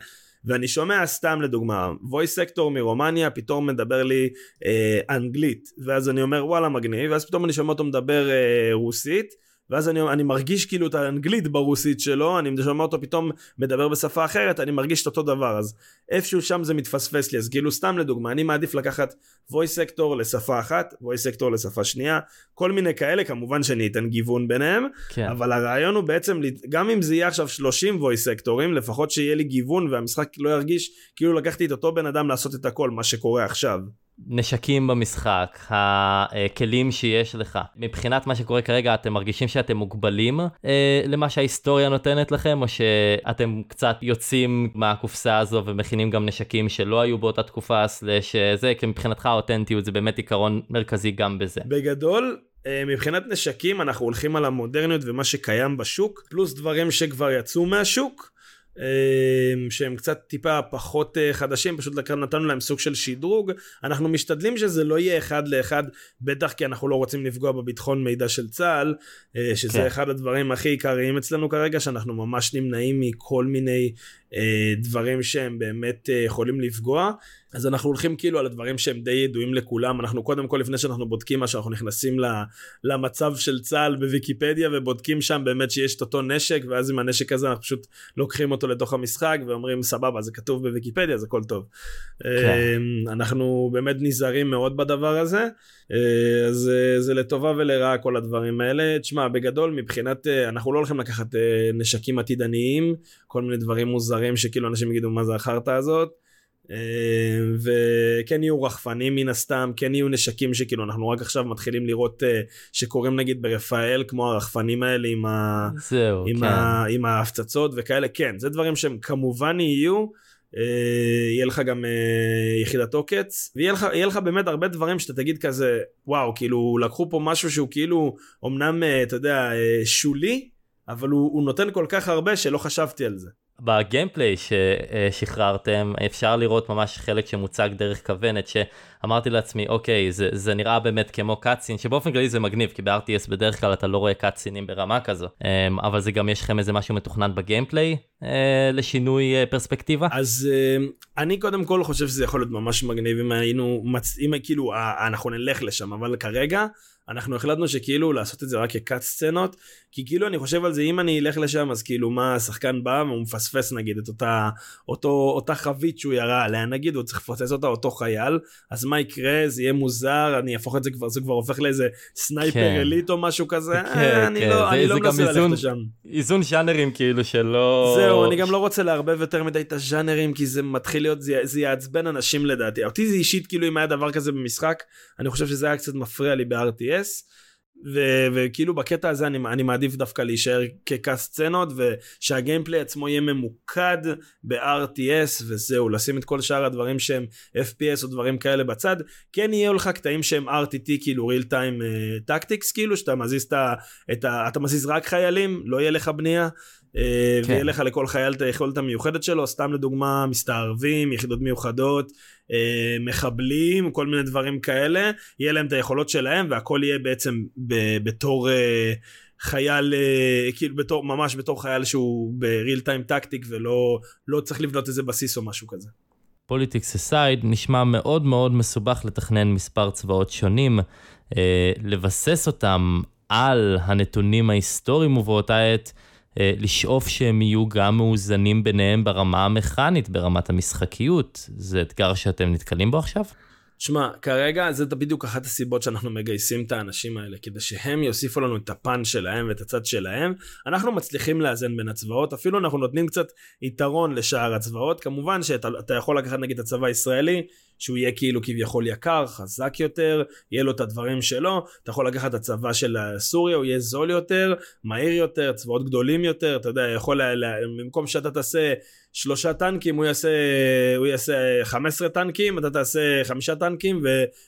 ואני שומע סתם לדוגמה voice sector מרומניה פתאום מדבר לי אה, אנגלית ואז אני אומר וואלה מגניב ואז פתאום אני שומע אותו מדבר אה, רוסית ואז אני, אני מרגיש כאילו את האנגלית ברוסית שלו, אני שומע אותו פתאום מדבר בשפה אחרת, אני מרגיש את אותו דבר, אז איפשהו שם זה מתפספס לי, אז כאילו סתם לדוגמה, אני מעדיף לקחת voice sector לשפה אחת, voice sector לשפה שנייה, כל מיני כאלה, כמובן שאני אתן גיוון ביניהם, כן. אבל הרעיון הוא בעצם, גם אם זה יהיה עכשיו 30 voice sectorים, לפחות שיהיה לי גיוון והמשחק לא ירגיש כאילו לקחתי את אותו בן אדם לעשות את הכל, מה שקורה עכשיו. נשקים במשחק, הכלים שיש לך. מבחינת מה שקורה כרגע, אתם מרגישים שאתם מוגבלים אה, למה שההיסטוריה נותנת לכם, או שאתם קצת יוצאים מהקופסה הזו ומכינים גם נשקים שלא היו באותה תקופה, סלש אה, זה, כי מבחינתך האותנטיות זה באמת עיקרון מרכזי גם בזה. בגדול, אה, מבחינת נשקים אנחנו הולכים על המודרניות ומה שקיים בשוק, פלוס דברים שכבר יצאו מהשוק. אמ, שהם קצת טיפה פחות אה, חדשים, פשוט נתנו להם סוג של שדרוג. אנחנו משתדלים שזה לא יהיה אחד לאחד, בטח כי אנחנו לא רוצים לפגוע בביטחון מידע של צה"ל, אה, שזה כן. אחד הדברים הכי עיקריים אצלנו כרגע, שאנחנו ממש נמנעים מכל מיני דברים שהם באמת יכולים לפגוע. אז אנחנו הולכים כאילו על הדברים שהם די ידועים לכולם אנחנו קודם כל לפני שאנחנו בודקים מה שאנחנו נכנסים למצב של צה"ל בוויקיפדיה ובודקים שם באמת שיש את אותו נשק ואז עם הנשק הזה אנחנו פשוט לוקחים אותו לתוך המשחק ואומרים סבבה זה כתוב בוויקיפדיה זה הכל טוב. כן. אמ, אנחנו באמת נזהרים מאוד בדבר הזה אה, אז אה, זה לטובה ולרעה כל הדברים האלה תשמע בגדול מבחינת אה, אנחנו לא הולכים לקחת נשקים עתידניים כל מיני דברים מוזרים שכאילו אנשים יגידו מה זה החרטא הזאת. אה, וכן יהיו רחפנים מן הסתם, כן יהיו נשקים שכאילו אנחנו רק עכשיו מתחילים לראות אה, שקורים נגיד ברפאל כמו הרחפנים האלה עם, ה... זהו, עם, כן. ה... עם ההפצצות וכאלה, כן, זה דברים שהם כמובן יהיו. אה, יהיה לך גם יחידת עוקץ ויהיה לך, לך באמת הרבה דברים שאתה תגיד כזה וואו כאילו לקחו פה משהו שהוא כאילו אמנם אתה יודע שולי אבל הוא, הוא נותן כל כך הרבה שלא חשבתי על זה. בגיימפליי ששחררתם אפשר לראות ממש חלק שמוצג דרך כוונת שאמרתי לעצמי אוקיי זה, זה נראה באמת כמו קאצין שבאופן כללי זה מגניב כי ב-RTS בדרך כלל אתה לא רואה קאצינים ברמה כזו אמ, אבל זה גם יש לכם איזה משהו מתוכנן בגיימפליי אה, לשינוי אה, פרספקטיבה אז אה, אני קודם כל חושב שזה יכול להיות ממש מגניב אם היינו. אם כאילו אה, אנחנו נלך לשם אבל כרגע אנחנו החלטנו שכאילו לעשות את זה רק כקאט סצנות כי כאילו אני חושב על זה אם אני אלך לשם אז כאילו מה השחקן בא והוא מפספס נגיד את אותה אותו אותה חבית שהוא ירה עליה נגיד הוא צריך לפוצץ אותה אותו חייל אז מה יקרה זה יהיה מוזר אני אהפוך את זה כבר זה כבר הופך לאיזה סנייפר כן. עילית או משהו כזה כן, אה, אני כן, לא זה- אני לא זה גם מנסה ללכת איזון- לשם. איזון ז'אנרים כאילו שלא זהו, אני גם לא רוצה לערבב יותר מדי את הז'אנרים, כי זה מתחיל להיות, זה, זה יעצבן אנשים לדעתי. אותי זה אישית, כאילו אם היה דבר כזה במשחק, אני חושב שזה היה קצת מפריע לי ב-RTS. ו- וכאילו בקטע הזה אני, אני מעדיף דווקא להישאר כקאסט סצנות ושהגיימפליי עצמו יהיה ממוקד ב-RTS וזהו לשים את כל שאר הדברים שהם FPS או דברים כאלה בצד כן יהיו לך קטעים שהם RTT כאילו real time uh, tactics כאילו שאתה מזיז את ה... את ה אתה מזיז רק חיילים לא יהיה לך בנייה אה, כן. ויהיה לך לכל חייל את היכולת המיוחדת שלו, סתם לדוגמה מסתערבים, יחידות מיוחדות, אה, מחבלים, כל מיני דברים כאלה, יהיה להם את היכולות שלהם והכל יהיה בעצם ב- בתור אה, חייל, אה, כאילו בתור, ממש בתור חייל שהוא ב-real time tactic ולא לא צריך לבנות איזה בסיס או משהו כזה. politics aside נשמע מאוד מאוד מסובך לתכנן מספר צבאות שונים, אה, לבסס אותם על הנתונים ההיסטוריים ובאותה עת לשאוף שהם יהיו גם מאוזנים ביניהם ברמה המכנית, ברמת המשחקיות. זה אתגר שאתם נתקלים בו עכשיו? שמע, כרגע זה בדיוק אחת הסיבות שאנחנו מגייסים את האנשים האלה, כדי שהם יוסיפו לנו את הפן שלהם ואת הצד שלהם. אנחנו מצליחים לאזן בין הצבאות, אפילו אנחנו נותנים קצת יתרון לשאר הצבאות. כמובן שאתה אתה יכול לקחת נגיד את הצבא הישראלי, שהוא יהיה כאילו כביכול יקר, חזק יותר, יהיה לו את הדברים שלו. אתה יכול לקחת את הצבא של סוריה, הוא יהיה זול יותר, מהיר יותר, צבאות גדולים יותר, אתה יודע, יכול, לה, לה, במקום שאתה תעשה שלושה טנקים, הוא יעשה, הוא יעשה 15 טנקים, אתה תעשה חמישה טנקים,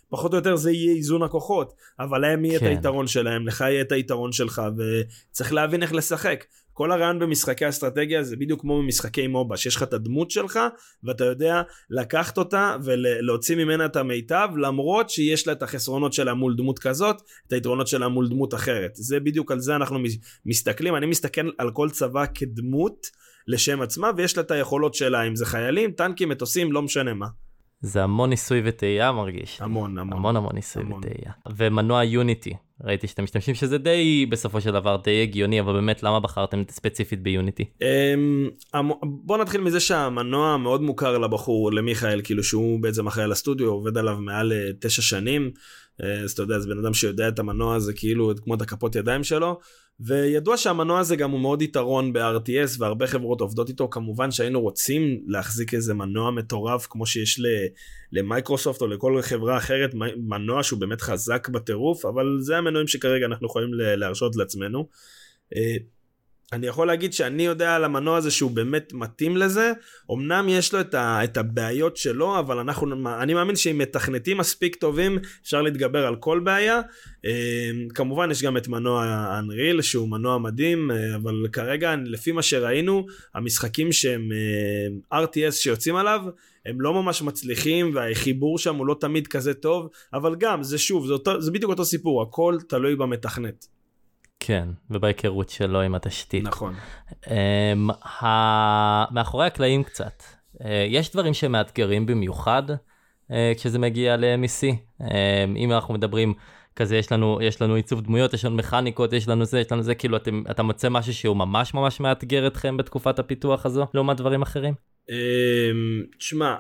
ופחות או יותר זה יהיה איזון הכוחות. אבל להם יהיה כן. את היתרון שלהם, לך יהיה את היתרון שלך, וצריך להבין איך לשחק. כל הרעיון במשחקי אסטרטגיה זה בדיוק כמו במשחקי מובה, שיש לך את הדמות שלך, ואתה יודע לקחת אותה ולהוציא ממנה את המיטב, למרות שיש לה את החסרונות שלה מול דמות כזאת, את היתרונות שלה מול דמות אחרת. זה בדיוק על זה אנחנו מס- מסתכלים, אני מסתכל על כל צבא כדמות לשם עצמה, ויש לה את היכולות שלה, אם זה חיילים, טנקים, מטוסים, לא משנה מה. זה המון ניסוי וטעייה מרגיש. המון, המון. המון המון ניסוי המון. וטעייה. ומנוע יוניטי, ראיתי שאתם משתמשים שזה די בסופו של דבר די הגיוני, אבל באמת למה בחרתם ספציפית ביוניטי? אמ, בוא נתחיל מזה שהמנוע מאוד מוכר לבחור, למיכאל, כאילו שהוא בעצם אחראי על הסטודיו, עובד עליו מעל אה, תשע שנים. אה, אז אתה יודע, זה בן אדם שיודע את המנוע הזה כאילו כמו את הכפות ידיים שלו. וידוע שהמנוע הזה גם הוא מאוד יתרון ב-RTS והרבה חברות עובדות איתו כמובן שהיינו רוצים להחזיק איזה מנוע מטורף כמו שיש למייקרוסופט או לכל חברה אחרת מנוע שהוא באמת חזק בטירוף אבל זה המנועים שכרגע אנחנו יכולים להרשות לעצמנו. אני יכול להגיד שאני יודע על המנוע הזה שהוא באמת מתאים לזה, אמנם יש לו את, ה, את הבעיות שלו, אבל אנחנו, אני מאמין שעם מתכנתים מספיק טובים אפשר להתגבר על כל בעיה. אה, כמובן יש גם את מנוע אנריל שהוא מנוע מדהים, אה, אבל כרגע לפי מה שראינו, המשחקים שהם אה, RTS שיוצאים עליו, הם לא ממש מצליחים והחיבור שם הוא לא תמיד כזה טוב, אבל גם זה שוב, זה, אותו, זה בדיוק אותו סיפור, הכל תלוי במתכנת. כן, ובהיכרות שלו עם התשתית. נכון. Um, ה... מאחורי הקלעים קצת, uh, יש דברים שמאתגרים במיוחד uh, כשזה מגיע ל-MEC. Um, אם אנחנו מדברים כזה, יש לנו, יש לנו עיצוב דמויות, יש לנו מכניקות, יש לנו זה, יש לנו זה, כאילו אתם, אתה מוצא משהו שהוא ממש ממש מאתגר אתכם בתקופת הפיתוח הזו, לעומת דברים אחרים? אמ, תשמע,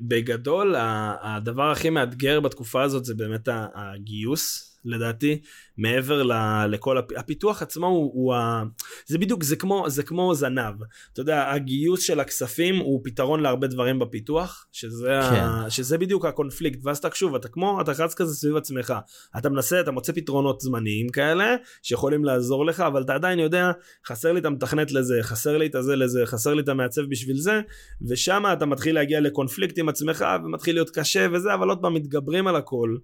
בגדול הדבר הכי מאתגר בתקופה הזאת זה באמת הגיוס לדעתי, מעבר ל, לכל הפ... הפיתוח עצמו הוא, הוא ה... זה בדיוק, זה כמו, זה כמו זנב. אתה יודע, הגיוס של הכספים הוא פתרון להרבה דברים בפיתוח, שזה, כן. ה... שזה בדיוק הקונפליקט, ואז תקשוב, אתה כמו, אתה רץ כזה סביב עצמך. אתה מנסה, אתה מוצא פתרונות זמניים כאלה, שיכולים לעזור לך, אבל אתה עדיין יודע, חסר לי את המתכנת לזה, חסר לי את הזה לזה, חסר לי את המעצב בשביל זה, ושם אתה מתחיל להגיע לקונפליקט עם עצמך, ומתחיל להיות קשה וזה, אבל עוד פעם מתגברים על הכל.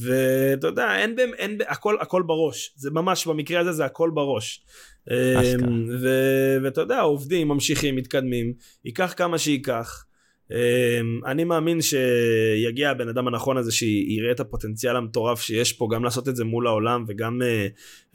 ואתה יודע, אין, אין, אין, הכל, הכל בראש, זה ממש, במקרה הזה זה הכל בראש. אמ, ואתה יודע, עובדים, ממשיכים, מתקדמים, ייקח כמה שייקח. אמ, אני מאמין שיגיע הבן אדם הנכון הזה שיראה את הפוטנציאל המטורף שיש פה גם לעשות את זה מול העולם וגם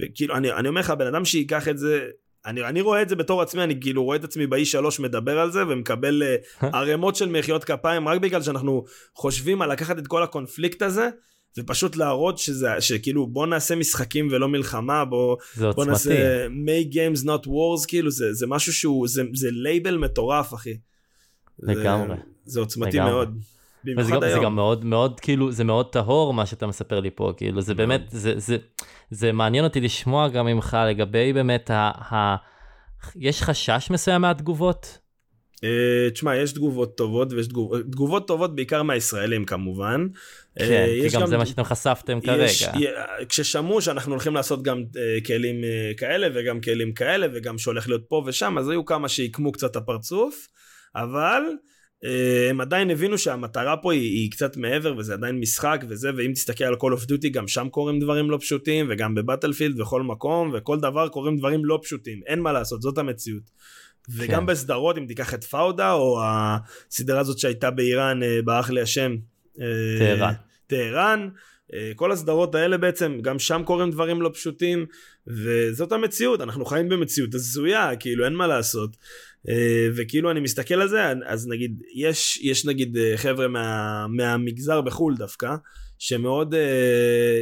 וכאילו אני, אני אומר לך בן אדם שייקח את זה אני, אני רואה את זה בתור עצמי, אני כאילו רואה את עצמי באי שלוש מדבר על זה ומקבל אה, ערימות של מחיאות כפיים רק בגלל שאנחנו חושבים על לקחת את כל הקונפליקט הזה ופשוט להראות שזה שכאילו בוא נעשה משחקים ולא מלחמה בוא, בוא נעשה make games not wars כאילו זה, זה משהו שהוא זה, זה לייבל מטורף אחי. לגמרי. זה, זה עוצמתי לגמרי. מאוד. וזה גם, זה גם מאוד מאוד כאילו זה מאוד טהור מה שאתה מספר לי פה כאילו זה באמת זה זה זה מעניין אותי לשמוע גם ממך לגבי באמת ה, ה... יש חשש מסוים מהתגובות Uh, תשמע, יש תגובות טובות ויש תגובות, תגובות טובות בעיקר מהישראלים כמובן. כן, uh, כי גם, גם זה מה שאתם חשפתם יש, כרגע. כששמעו שאנחנו הולכים לעשות גם uh, כלים uh, כאלה וגם כלים כאלה וגם שהולך להיות פה ושם, אז היו כמה שעיקמו קצת הפרצוף, אבל uh, הם עדיין הבינו שהמטרה פה היא, היא קצת מעבר וזה עדיין משחק וזה, ואם תסתכל על Call of Duty גם שם קורים דברים לא פשוטים וגם בבטלפילד וכל מקום וכל דבר קורים דברים לא פשוטים, אין מה לעשות, זאת המציאות. וגם כן. בסדרות אם תיקח את פאודה או הסדרה הזאת שהייתה באיראן אה, ברח לי השם. אה, טהרן. טהרן. אה, כל הסדרות האלה בעצם גם שם קורים דברים לא פשוטים וזאת המציאות אנחנו חיים במציאות הזויה כאילו אין מה לעשות וכאילו אני מסתכל על זה אז נגיד יש יש נגיד חבר'ה מה, מהמגזר בחו"ל דווקא שמאוד, uh,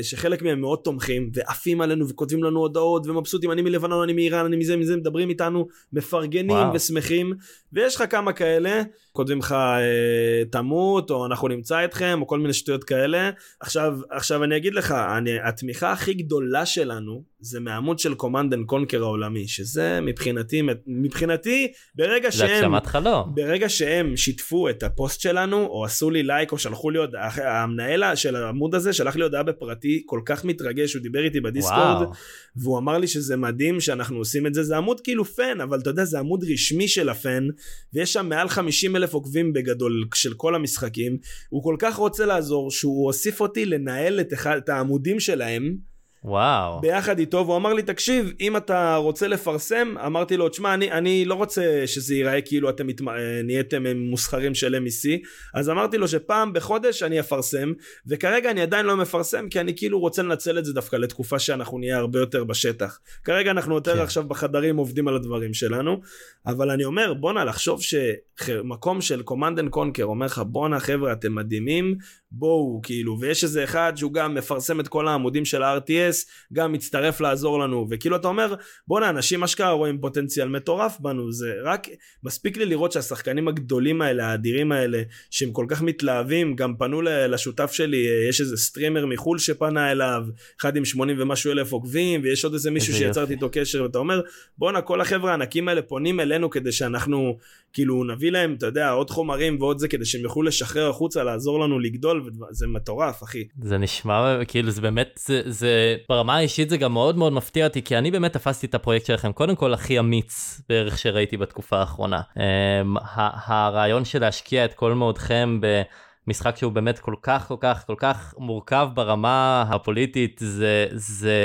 שחלק מהם מאוד תומכים ועפים עלינו וכותבים לנו הודעות ומבסוטים, אני מלבנון, אני מאיראן, אני מזה, מזה, מדברים איתנו, מפרגנים וואו. ושמחים, ויש לך כמה כאלה, כותבים לך uh, תמות, או אנחנו נמצא אתכם, או כל מיני שטויות כאלה. עכשיו, עכשיו אני אגיד לך, אני, התמיכה הכי גדולה שלנו, זה מעמוד של Command and Conquer העולמי, שזה מבחינתי, מבחינתי, ברגע שהם, זה הגשמת חלום. ברגע שהם שיתפו את הפוסט שלנו, או עשו לי לייק, או שלחו לי עוד, המנהל של העמוד הזה שלח לי הודעה בפרטי, כל כך מתרגש, הוא דיבר איתי ב Discord, וואו. והוא אמר לי שזה מדהים שאנחנו עושים את זה, זה עמוד כאילו פן, אבל אתה יודע, זה עמוד רשמי של הפן, ויש שם מעל 50 אלף עוקבים בגדול של כל המשחקים, הוא כל כך רוצה לעזור, שהוא הוסיף אותי לנהל את, אחד, את העמודים שלהם, וואו. ביחד איתו, והוא אמר לי, תקשיב, אם אתה רוצה לפרסם, אמרתי לו, תשמע, אני, אני לא רוצה שזה ייראה כאילו אתם מת, נהייתם מוסחרים של MEC, אז אמרתי לו שפעם בחודש אני אפרסם, וכרגע אני עדיין לא מפרסם, כי אני כאילו רוצה לנצל את זה דווקא לתקופה שאנחנו נהיה הרבה יותר בשטח. כרגע אנחנו יותר כן. עכשיו בחדרים עובדים על הדברים שלנו, אבל אני אומר, בואנה, לחשוב שמקום של Command and Conquer אומר לך, בואנה חבר'ה, אתם מדהימים, בואו, כאילו, ויש איזה אחד שהוא גם מפרסם את כל העמודים של ה-RTS, גם מצטרף לעזור לנו, וכאילו אתה אומר, בואנה, אנשים אשכרה רואים פוטנציאל מטורף בנו, זה רק, מספיק לי לראות שהשחקנים הגדולים האלה, האדירים האלה, שהם כל כך מתלהבים, גם פנו לשותף שלי, יש איזה סטרימר מחו"ל שפנה אליו, אחד עם 80 ומשהו אלף עוקבים, ויש עוד איזה מישהו שיצרתי איתו קשר, ואתה אומר, בואנה, כל החבר'ה הענקים האלה פונים אלינו כדי שאנחנו, כאילו, נביא להם, אתה יודע, עוד חומרים ועוד זה, כדי שהם יוכלו לשחרר החוצה, לעזור לנו לגדול זה מטורף אחי. זה נשמע כאילו זה באמת זה, זה ברמה האישית זה גם מאוד מאוד מפתיע אותי כי אני באמת תפסתי את הפרויקט שלכם קודם כל הכי אמיץ בערך שראיתי בתקופה האחרונה. Um, הרעיון של להשקיע את כל מאודכם ב... משחק שהוא באמת כל כך כל כך כל כך מורכב ברמה הפוליטית זה זה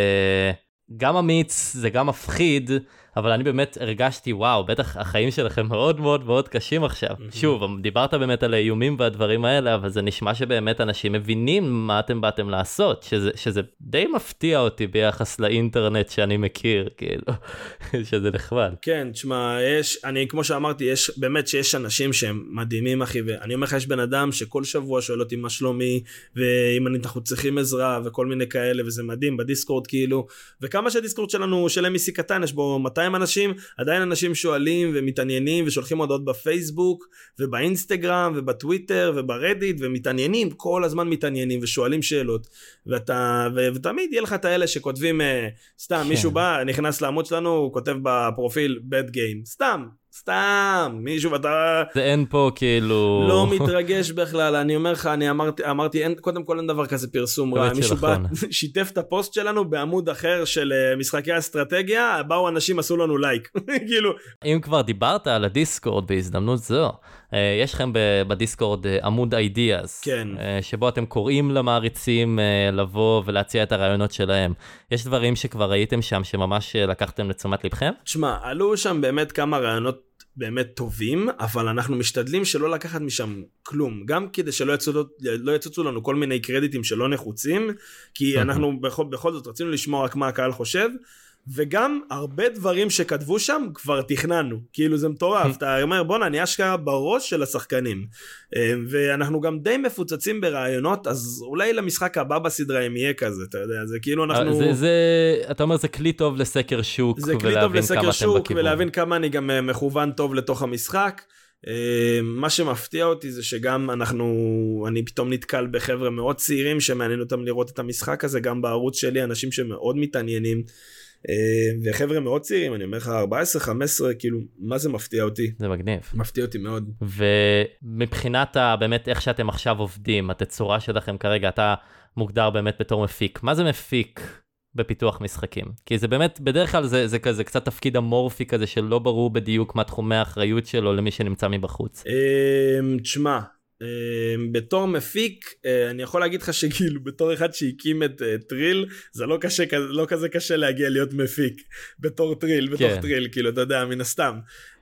גם אמיץ זה גם מפחיד אבל אני באמת הרגשתי וואו בטח החיים שלכם מאוד מאוד מאוד קשים עכשיו mm-hmm. שוב דיברת באמת על האיומים והדברים האלה אבל זה נשמע שבאמת אנשים מבינים מה אתם באתם לעשות שזה שזה די מפתיע אותי ביחס לאינטרנט שאני מכיר כאילו שזה נחמד. כן תשמע יש אני כמו שאמרתי יש באמת שיש אנשים שהם מדהימים אחי ואני אומר לך יש בן אדם שכל שבוע שואל אותי מה שלומי ואם אנחנו צריכים עזרה וכל מיני כאלה וזה מדהים בדיסקורד כאילו וכמה שהדיסקורד שלנו של MEC קטן יש בו 200 עדיין אנשים, עדיין אנשים שואלים ומתעניינים ושולחים הודעות בפייסבוק ובאינסטגרם ובטוויטר וברדיט ומתעניינים, כל הזמן מתעניינים ושואלים שאלות. ואתה, ו, ותמיד יהיה לך את האלה שכותבים, אה, סתם, כן. מישהו בא, נכנס לעמוד שלנו, הוא כותב בפרופיל bad game, סתם, סתם, מישהו ואתה... זה אין פה כאילו... לא מתרגש בכלל, אני אומר לך, אני אמרתי, אמרתי, אין, קודם כל אין דבר כזה פרסום רע. מישהו בא, שיתף את הפוסט שלנו בעמוד אחר של uh, משחקי אסטרטגיה, באו אנשים עשו לנו לייק, כאילו. אם כבר דיברת על ה Discord בהזדמנות זו, יש לכם בדיסקורד uh, עמוד אידיאז, כן. uh, שבו אתם קוראים למעריצים לבוא ולהציע את הרעיונות שלהם. יש דברים שכבר ראיתם שם שממש לקחתם לתשומת לבכם? תשמע, עלו שם באמת כמה רעיונות באמת טובים, אבל אנחנו משתדלים שלא לקחת משם כלום, גם כדי שלא יצוצו, לא יצוצו לנו כל מיני קרדיטים שלא נחוצים, כי אנחנו בכל, בכל זאת רצינו לשמוע רק מה הקהל חושב, וגם הרבה דברים שכתבו שם כבר תכננו, כאילו זה מטורף, אתה אומר בואנה אני אשכרה בראש של השחקנים. אה, ואנחנו גם די מפוצצים ברעיונות, אז אולי למשחק הבא בסדרה אם יהיה כזה, אתה יודע, זה כאילו אנחנו... זה, זה, אתה אומר זה כלי טוב לסקר שוק, זה כלי טוב לסקר שוק ולהבין כמה אני גם אה, מכוון טוב לתוך המשחק. אה, מה שמפתיע אותי זה שגם אנחנו, אני פתאום נתקל בחבר'ה מאוד צעירים שמעניין אותם לראות את המשחק הזה, גם בערוץ שלי, אנשים שמאוד מתעניינים. אה, וחבר'ה מאוד צעירים, אני אומר לך 14, 15, כאילו, מה זה מפתיע אותי? זה מגניב. מפתיע אותי מאוד. ומבחינת באמת איך שאתם עכשיו עובדים, התצורה שלכם כרגע, אתה מוגדר באמת בתור מפיק. מה זה מפיק בפיתוח משחקים? כי זה באמת, בדרך כלל זה, זה כזה קצת תפקיד אמורפי כזה שלא ברור בדיוק מה תחומי האחריות שלו למי שנמצא מבחוץ. אה, תשמע, בתור מפיק uh, אני יכול להגיד לך שכאילו בתור אחד שהקים את uh, טריל זה לא קשה לא כזה קשה להגיע להיות מפיק בתור טריל בתור כן. טריל כאילו אתה יודע מן הסתם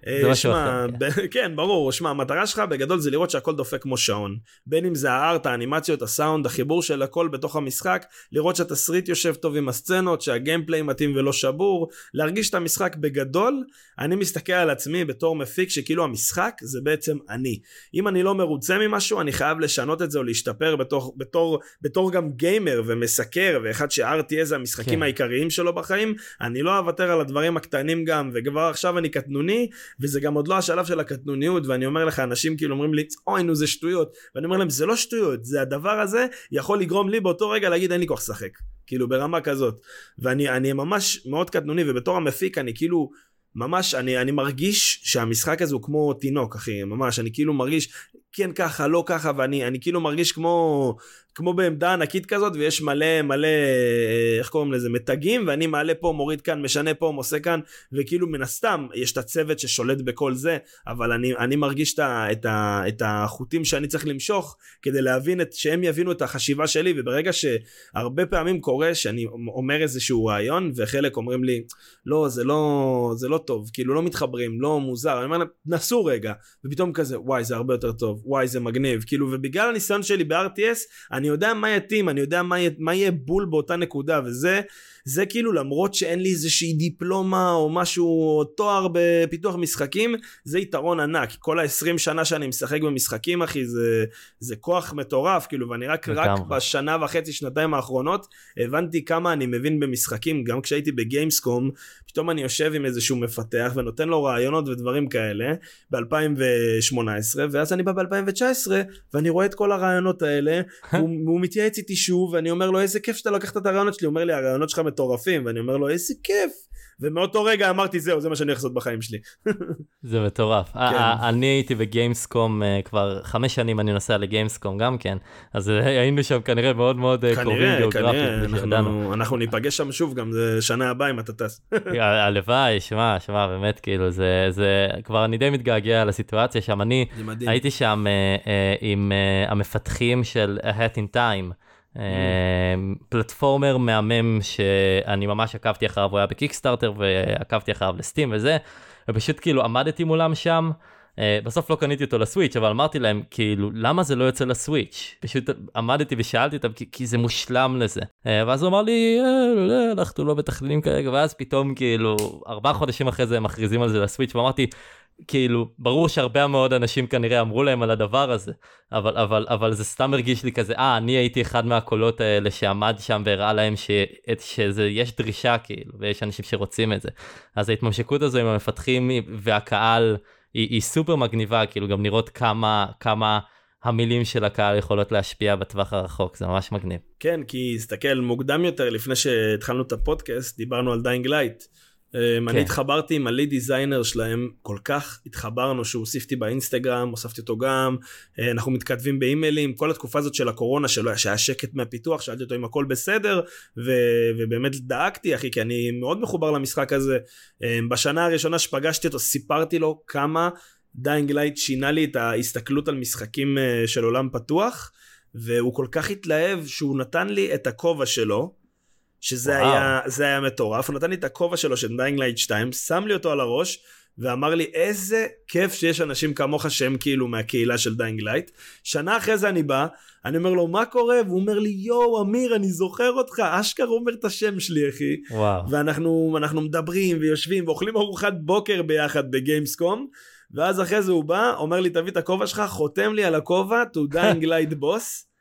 זה משהו אחר. כן. כן, ברור, שמע, המטרה שלך בגדול זה לראות שהכל דופק כמו שעון. בין אם זה הארט, האנימציות, הסאונד, החיבור של הכל בתוך המשחק, לראות שהתסריט יושב טוב עם הסצנות, שהגיימפליי מתאים ולא שבור, להרגיש את המשחק בגדול. אני מסתכל על עצמי בתור מפיק שכאילו המשחק זה בעצם אני. אם אני לא מרוצה ממשהו, אני חייב לשנות את זה או להשתפר בתור, בתור, בתור גם גיימר ומסקר, ואחד ש-RTA זה המשחקים כן. העיקריים שלו בחיים, אני לא אוותר על הדברים הקטנים גם, וכבר עכשיו אני קטנוני. וזה גם עוד לא השלב של הקטנוניות ואני אומר לך אנשים כאילו אומרים לי אוי נו זה שטויות. ואני אומר להם זה לא שטויות זה הדבר הזה יכול לגרום לי באותו רגע להגיד אין לי כוח לשחק. כאילו ברמה כזאת. ואני ממש מאוד קטנוני ובתור המפיק אני כאילו ממש אני אני מרגיש שהמשחק הזה הוא כמו תינוק אחי ממש. אני כאילו מרגיש כן ככה לא ככה ואני אני כאילו מרגיש כמו כמו בעמדה ענקית כזאת ויש מלא מלא איך קוראים לזה? מתגים ואני מעלה פה מוריד כאן משנה פה עושה כאן וכאילו מן הסתם יש את הצוות ששולט בכל זה אבל אני אני מרגיש את, את, את החוטים שאני צריך למשוך כדי להבין את שהם יבינו את החשיבה שלי וברגע שהרבה פעמים קורה שאני אומר איזשהו רעיון וחלק אומרים לי לא זה לא זה לא טוב כאילו לא מתחברים לא מוזר. אני אומר להם נסו רגע. ופתאום כזה וואי זה הרבה יותר טוב וואי זה מגניב. כאילו ובגלל הניסיון שלי ב-RTS אני יודע מה יתאים, אני יודע מה, מה יהיה בול באותה נקודה, וזה זה כאילו למרות שאין לי איזושהי דיפלומה או משהו, תואר בפיתוח משחקים, זה יתרון ענק. כל ה-20 שנה שאני משחק במשחקים, אחי, זה, זה כוח מטורף, כאילו, ואני רק, רק בשנה וחצי, שנתיים האחרונות, הבנתי כמה אני מבין במשחקים, גם כשהייתי בגיימסקום, פתאום אני יושב עם איזשהו מפתח ונותן לו רעיונות ודברים כאלה, ב-2018, ואז אני בא ב-2019, ואני רואה את כל הרעיונות האלה, והוא, והוא מתייעץ איתי שוב, ואני אומר לו, איזה כיף שאתה לקחת את הרעיונות שלי, הוא אומר לי, הרעיונות שלך מטורפים ואני אומר לו איזה כיף ומאותו רגע אמרתי זהו זה מה שאני הולך לעשות בחיים שלי. זה מטורף. כן. אני הייתי בגיימסקום אה, כבר חמש שנים אני נוסע לגיימסקום גם כן אז אה, היינו שם כנראה מאוד מאוד אה, קרובים גיאוגרפית. אנחנו, אנחנו ניפגש שם שוב גם זה שנה הבאה אם אתה טס. הלוואי שמע שמע באמת כאילו זה זה כבר אני די מתגעגע לסיטואציה שם אני הייתי שם עם המפתחים של A Hat in Time. אמ, פלטפורמר מהמם שאני ממש עקבתי אחריו, הוא היה בקיקסטארטר ועקבתי אחריו לסטים וזה, ופשוט כאילו עמדתי מולם שם. Uh, בסוף לא קניתי אותו לסוויץ' אבל אמרתי להם כאילו למה זה לא יוצא לסוויץ' פשוט עמדתי ושאלתי אותם כי, כי זה מושלם לזה. uh, ואז הוא אמר לי אה, לא, לא, אנחנו לא מתכננים כרגע. ואז פתאום כאילו ארבעה חודשים אחרי זה הם מכריזים על זה לסוויץ' ואמרתי כאילו, ברור שהרבה מאוד אנשים כנראה אמרו להם על הדבר הזה, אבל, אבל, אבל זה סתם הרגיש לי כזה, אה, אני הייתי אחד מהקולות האלה שעמד שם והראה להם ש, שיש דרישה, כאילו, ויש אנשים שרוצים את זה. אז ההתממשקות הזו עם המפתחים והקהל היא, היא סופר מגניבה, כאילו, גם לראות כמה, כמה המילים של הקהל יכולות להשפיע בטווח הרחוק, זה ממש מגניב. כן, כי הסתכל מוקדם יותר, לפני שהתחלנו את הפודקאסט, דיברנו על Dying Light. כן. אני התחברתי עם ה lead designer שלהם, כל כך התחברנו שהוא הוסיף אותי באינסטגרם, הוספתי אותו גם, אה, אנחנו מתכתבים באימיילים, כל התקופה הזאת של הקורונה שלו, שהיה שקט מהפיתוח, שאלתי אותו אם הכל בסדר, ו- ובאמת דאגתי אחי, כי אני מאוד מחובר למשחק הזה. אה, בשנה הראשונה שפגשתי אותו, סיפרתי לו כמה Dying Light שינה לי את ההסתכלות על משחקים אה, של עולם פתוח, והוא כל כך התלהב שהוא נתן לי את הכובע שלו. שזה היה, זה היה מטורף, הוא נתן לי את הכובע שלו של Dying Light 2, שם לי אותו על הראש, ואמר לי איזה כיף שיש אנשים כמוך שהם כאילו מהקהילה של Dying Light. שנה אחרי זה אני בא, אני אומר לו מה קורה? והוא אומר לי יואו אמיר אני זוכר אותך, אשכרה אומר את השם שלי אחי. וואו. ואנחנו מדברים ויושבים ואוכלים ארוחת בוקר ביחד בגיימסקום. ואז אחרי זה הוא בא, אומר לי תביא את הכובע שלך, חותם לי על הכובע, to Dying Light boss.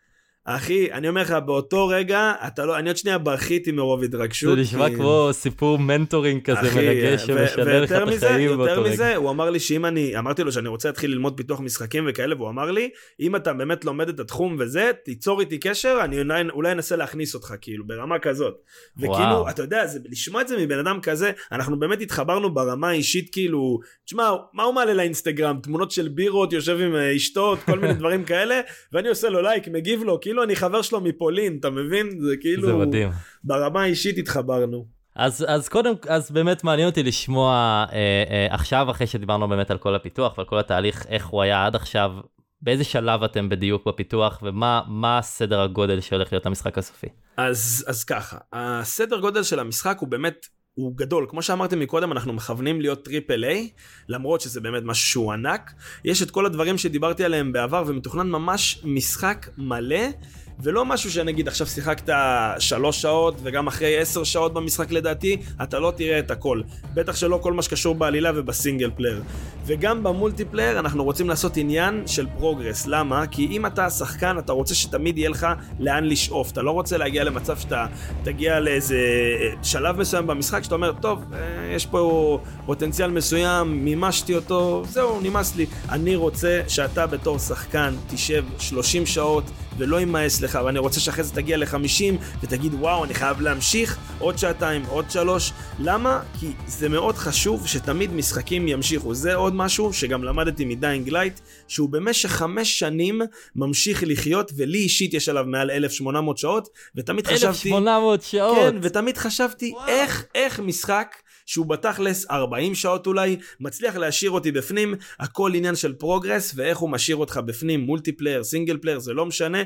אחי, אני אומר לך, באותו רגע, אתה לא, אני עוד שנייה בכיתי מרוב התרגשות. זה נשמע כי... כמו סיפור מנטורינג כזה אחי, מרגש שמשנה לך את החיים באותו רגע. יותר מזה, הוא אמר לי שאם אני, אמרתי לו שאני רוצה להתחיל ללמוד פיתוח משחקים וכאלה, והוא אמר לי, אם אתה באמת לומד את התחום וזה, תיצור איתי קשר, אני אולי, אולי אנסה להכניס אותך, כאילו, ברמה כזאת. וכאילו, וואו. אתה יודע, זה, לשמוע את זה מבן אדם כזה, אנחנו באמת התחברנו ברמה האישית, כאילו, תשמע, מה הוא מעלה לאינסטגרם? תמונות של בירות, יושב עם אה, אשתו, כל מיני דברים כאלה, ואני עושה לו לייק, מגיב לו, כאילו אני חבר שלו מפולין, אתה מבין? זה כאילו... זה מדהים. ברמה האישית התחברנו. אז, אז קודם, אז באמת מעניין אותי לשמוע אה, אה, עכשיו, אחרי שדיברנו באמת על כל הפיתוח ועל כל התהליך, איך הוא היה עד עכשיו, באיזה שלב אתם בדיוק בפיתוח, ומה סדר הגודל שהולך להיות המשחק הסופי? אז, אז ככה, הסדר גודל של המשחק הוא באמת הוא גדול, כמו שאמרתם מקודם, אנחנו מכוונים להיות triple A, למרות שזה באמת משהו שהוא ענק. יש את כל הדברים שדיברתי עליהם בעבר, ומתוכנן ממש משחק מלא. ולא משהו שנגיד עכשיו שיחקת שלוש שעות וגם אחרי עשר שעות במשחק לדעתי, אתה לא תראה את הכל. בטח שלא כל מה שקשור בעלילה וב single player. וגם ב multiplayer אנחנו רוצים לעשות עניין של progress. למה? כי אם אתה שחקן אתה רוצה שתמיד יהיה לך לאן לשאוף. אתה לא רוצה להגיע למצב שאתה תגיע לאיזה שלב מסוים במשחק שאתה אומר, טוב, אה, יש פה פוטנציאל מסוים, מימשתי אותו, זהו, נמאס לי. אני רוצה שאתה בתור שחקן תשב 30 שעות ולא יימאס לך, ואני רוצה שאחרי זה תגיע ל-50 ותגיד וואו, אני חייב להמשיך עוד שעתיים, עוד שלוש. למה? כי זה מאוד חשוב שתמיד משחקים ימשיכו. זה עוד משהו שגם למדתי מ Dying Light, שהוא במשך חמש שנים ממשיך לחיות, ולי אישית יש עליו מעל 1,800 שעות, ותמיד 1,800 חשבתי... 1,800 שעות! כן, ותמיד חשבתי וואו. איך, איך משחק... שהוא בתכלס 40 שעות אולי, מצליח להשאיר אותי בפנים, הכל עניין של progress, ואיך הוא משאיר אותך בפנים, multiplayer, single player, זה לא משנה,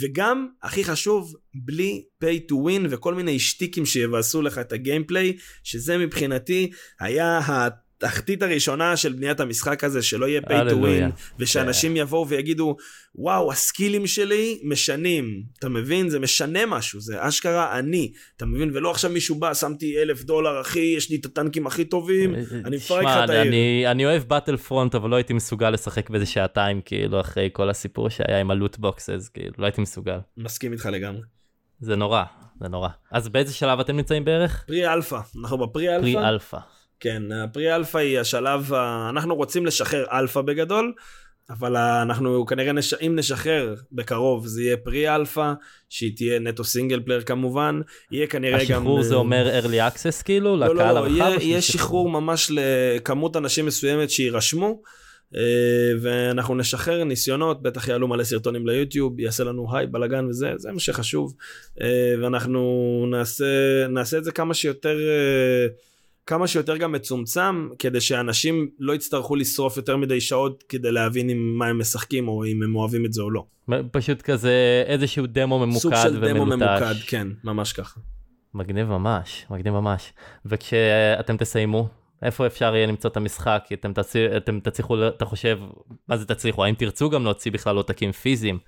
וגם, הכי חשוב, בלי pay to win וכל מיני שטיקים שיבאסו לך את ה gameplay, שזה מבחינתי היה ה... התחתית הראשונה של בניית המשחק הזה שלא יהיה pay to win ושאנשים yeah. יבואו ויגידו וואו ה skillים שלי משנים אתה מבין זה משנה משהו זה אשכרה אני אתה מבין ולא עכשיו מישהו בא שמתי אלף דולר אחי יש לי את הטנקים הכי טובים אני מפרק לך את העיר. אני, אני אוהב Battlefront אבל לא הייתי מסוגל לשחק באיזה שעתיים כאילו אחרי כל הסיפור שהיה עם ה loot boxes כאילו לא הייתי מסוגל. מסכים איתך לגמרי. זה נורא זה נורא אז באיזה שלב אתם נמצאים בערך? pre alpha אנחנו בפרי אלפא. פרי אלפא. כן, ה pre alpha היא השלב, אנחנו רוצים לשחרר אלפא בגדול, אבל אנחנו כנראה, נש... אם נשחרר בקרוב זה יהיה pre alpha, שהיא תהיה נטו single player כמובן, יהיה כנראה השחרור גם... השחרור זה אומר early access כאילו? לא, לקהל לא, לא, יהיה, יהיה שחרור ממש לכמות אנשים מסוימת שיירשמו. אה, ואנחנו נשחרר ניסיונות, בטח יעלו מלא סרטונים ליוטיוב, יעשה לנו היי, בלאגן וזה, זה מה שחשוב. אה, ואנחנו נעשה, נעשה את זה כמה שיותר אה, כמה שיותר גם מצומצם, כדי שאנשים לא יצטרכו לשרוף יותר מדי שעות כדי להבין עם מה הם משחקים או אם הם אוהבים את זה או לא. פשוט כזה איזשהו דמו ממוקד ומלוטש. סוג של ומלוטש. דמו ממוקד, כן, ממש ככה. מגניב ממש, מגניב ממש. וכשאתם תסיימו, איפה אפשר יהיה למצוא את המשחק? אתם, תצ... אתם תצליחו, אתה חושב, מה זה תצליחו? האם תרצו גם להוציא בכלל עותקים פיזיים?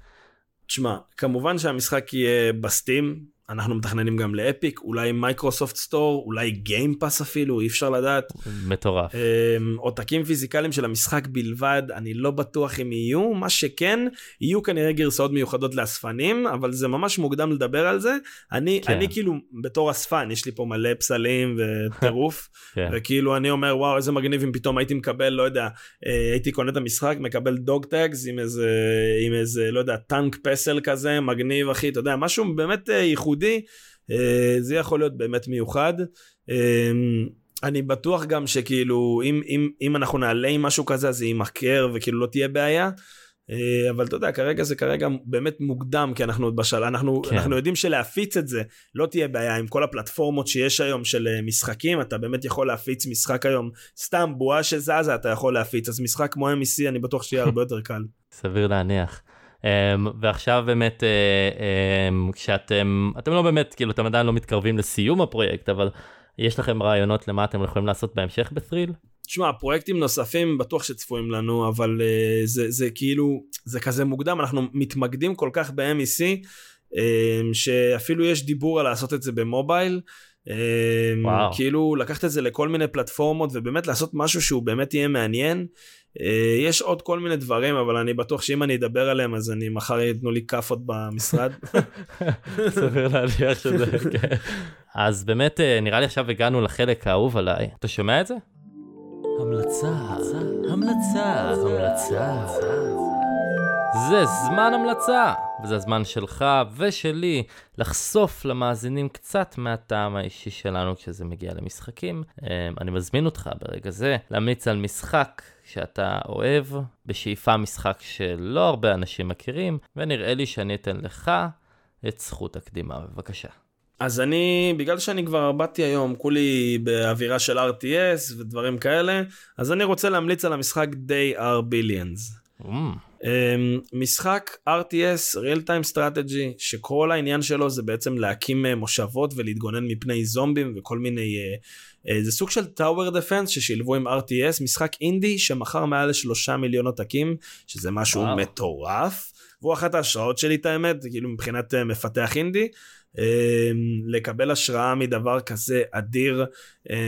תשמע, כמובן שהמשחק יהיה בסטים, אנחנו מתכננים גם ל Epic, אולי Microsoft Store, אולי Game Pass אפילו, אי אפשר לדעת. מטורף. אמ, עותקים פיזיקליים של המשחק בלבד, אני לא בטוח אם יהיו, מה שכן, יהיו כנראה גרסאות מיוחדות לאספנים, אבל זה ממש מוקדם לדבר על זה. אני, כן. אני כאילו, בתור אספן, יש לי פה מלא פסלים וטירוף, כן. וכאילו אני אומר, וואו, איזה מגניב אם פתאום הייתי מקבל, לא יודע, אה, הייתי קונה את המשחק, מקבל dog tags עם איזה, עם איזה, לא יודע, טנק פסל כזה, מגניב, אחי, אתה יודע, משהו באמת אה, ייחודי, אה, זה יכול להיות באמת מיוחד. אני בטוח גם שכאילו אם, אם, אם אנחנו נעלה עם משהו כזה אז זה יימכר וכאילו לא תהיה בעיה. אה, אבל אתה יודע כרגע זה כרגע באמת מוקדם כי אנחנו עוד בשל אנחנו כן. אנחנו יודעים שלהפיץ את זה לא תהיה בעיה עם כל הפלטפורמות שיש היום של אה, משחקים אתה באמת יכול להפיץ משחק היום סתם בועה שזזה אתה יכול להפיץ אז משחק כמו MEC אני בטוח שיהיה הרבה יותר קל. סביר להניח. Um, ועכשיו באמת uh, um, כשאתם אתם לא באמת כאילו אתם עדיין לא מתקרבים לסיום הפרויקט אבל יש לכם רעיונות למה אתם יכולים לעשות בהמשך בת'ריל? תשמע, פרויקטים נוספים בטוח שצפויים לנו, אבל uh, זה, זה כאילו, זה כזה מוקדם, אנחנו מתמקדים כל כך ב-MEC, uh, שאפילו יש דיבור על לעשות את זה במובייל. Uh, כאילו לקחת את זה לכל מיני פלטפורמות ובאמת לעשות משהו שהוא באמת יהיה מעניין. Uh, יש עוד כל מיני דברים אבל אני בטוח שאם אני אדבר עליהם אז אני מחר ייתנו לי כאפות במשרד. סביר להניח שזה, כן. אז באמת נראה לי עכשיו הגענו לחלק האהוב עליי. אתה שומע את זה? המלצה, המלצה, המלצה. זה זמן המלצה, וזה הזמן שלך ושלי לחשוף למאזינים קצת מהטעם האישי שלנו כשזה מגיע למשחקים. אמ, אני מזמין אותך ברגע זה להמליץ על משחק שאתה אוהב, בשאיפה משחק שלא הרבה אנשים מכירים, ונראה לי שאני אתן לך את זכות הקדימה, בבקשה. אז אני, בגלל שאני כבר באתי היום, כולי באווירה של RTS ודברים כאלה, אז אני רוצה להמליץ על המשחק Day are Billions. Mm. Um, משחק RTS, real time strategy, שכל העניין שלו זה בעצם להקים uh, מושבות ולהתגונן מפני זומבים וכל מיני... Uh, זה סוג של Tower Defense ששילבו עם RTS, משחק אינדי שמכר מעל לשלושה מיליון עותקים, שזה משהו wow. מטורף. והוא אחת ההשראות שלי את האמת, כאילו מבחינת uh, מפתח אינדי. אמ, לקבל השראה מדבר כזה אדיר,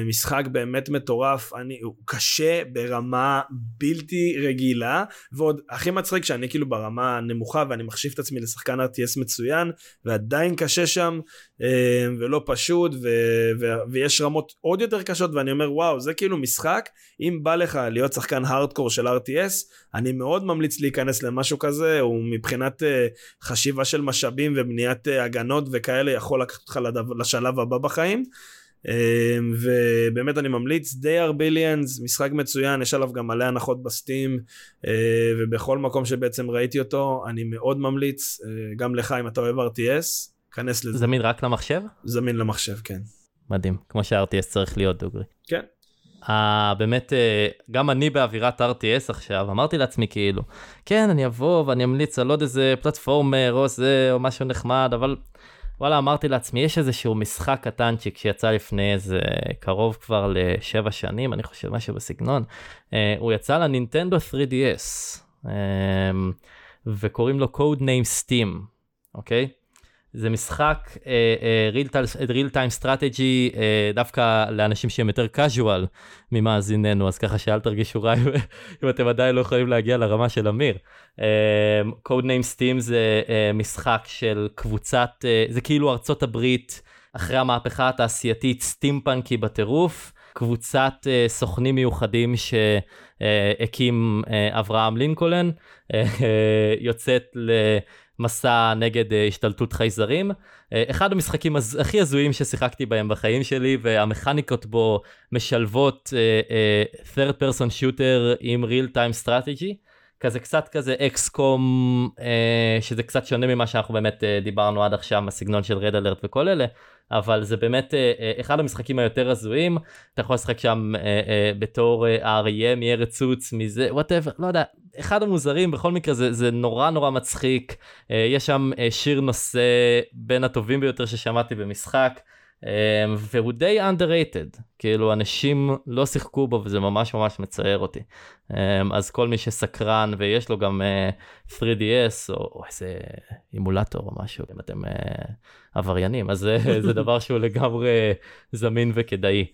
משחק באמת מטורף, אני, הוא קשה ברמה בלתי רגילה, ועוד הכי מצחיק שאני כאילו ברמה נמוכה ואני מחשיב את עצמי לשחקן RTS מצוין, ועדיין קשה שם, אמ, ולא פשוט, ו, ו, ויש רמות עוד יותר קשות, ואני אומר וואו, זה כאילו משחק, אם בא לך להיות שחקן הארדקור של RTS, אני מאוד ממליץ להיכנס למשהו כזה, הוא מבחינת אה, חשיבה של משאבים ובניית אה, הגנות וכאלה. כאלה יכול לקחת אותך לשלב הבא בחיים. אמ, ובאמת אני ממליץ די הרבה ליאנס משחק מצוין יש עליו גם מלא הנחות בסטים אה, ובכל מקום שבעצם ראיתי אותו אני מאוד ממליץ אה, גם לך אם אתה אוהב RTS כנס לזה. זמין רק למחשב? זמין למחשב כן. מדהים כמו ש-RTS צריך להיות דוגרי. כן. Uh, באמת uh, גם אני באווירת RTS עכשיו אמרתי לעצמי כאילו כן אני אבוא ואני אמליץ על עוד איזה פלטפורמר או זה או משהו נחמד אבל וואלה, אמרתי לעצמי, יש איזשהו משחק קטנצ'יק שיצא לפני איזה קרוב כבר לשבע שנים, אני חושב משהו בסגנון. Uh, הוא יצא לנינטנדו 3DS, uh, וקוראים לו Code Name Steam, אוקיי? זה משחק real time strategy uh, דווקא לאנשים שהם יותר casual ממאזיננו אז ככה שאל תרגישו רע אם אתם עדיין לא יכולים להגיע לרמה של אמיר. Code name steam זה משחק של קבוצת זה כאילו ארצות הברית אחרי המהפכה התעשייתית סטימפנקי בטירוף. קבוצת uh, סוכנים מיוחדים שהקים uh, אברהם לינקולן uh, יוצאת. מסע נגד uh, השתלטות חייזרים. Uh, אחד המשחקים הז... הכי הזויים ששיחקתי בהם בחיים שלי והמכניקות בו משלבות uh, uh, third person shooter עם real time strategy. כזה קצת כזה אקסקום uh, שזה קצת שונה ממה שאנחנו באמת uh, דיברנו עד עכשיו הסגנון של רד אלרט וכל אלה אבל זה באמת uh, אחד המשחקים היותר הזויים אתה יכול לשחק שם uh, uh, בתור אריה מארץ סוץ מזה וואטאבר לא יודע אחד המוזרים בכל מקרה זה, זה נורא נורא מצחיק uh, יש שם uh, שיר נושא בין הטובים ביותר ששמעתי במשחק. אמ, והוא די underrated, כאילו אנשים לא שיחקו בו וזה ממש ממש מצער אותי. אמ, אז כל מי שסקרן ויש לו גם 3DS או, או איזה אימולטור או משהו, אם אתם עבריינים, אז זה, זה דבר שהוא לגמרי זמין וכדאי.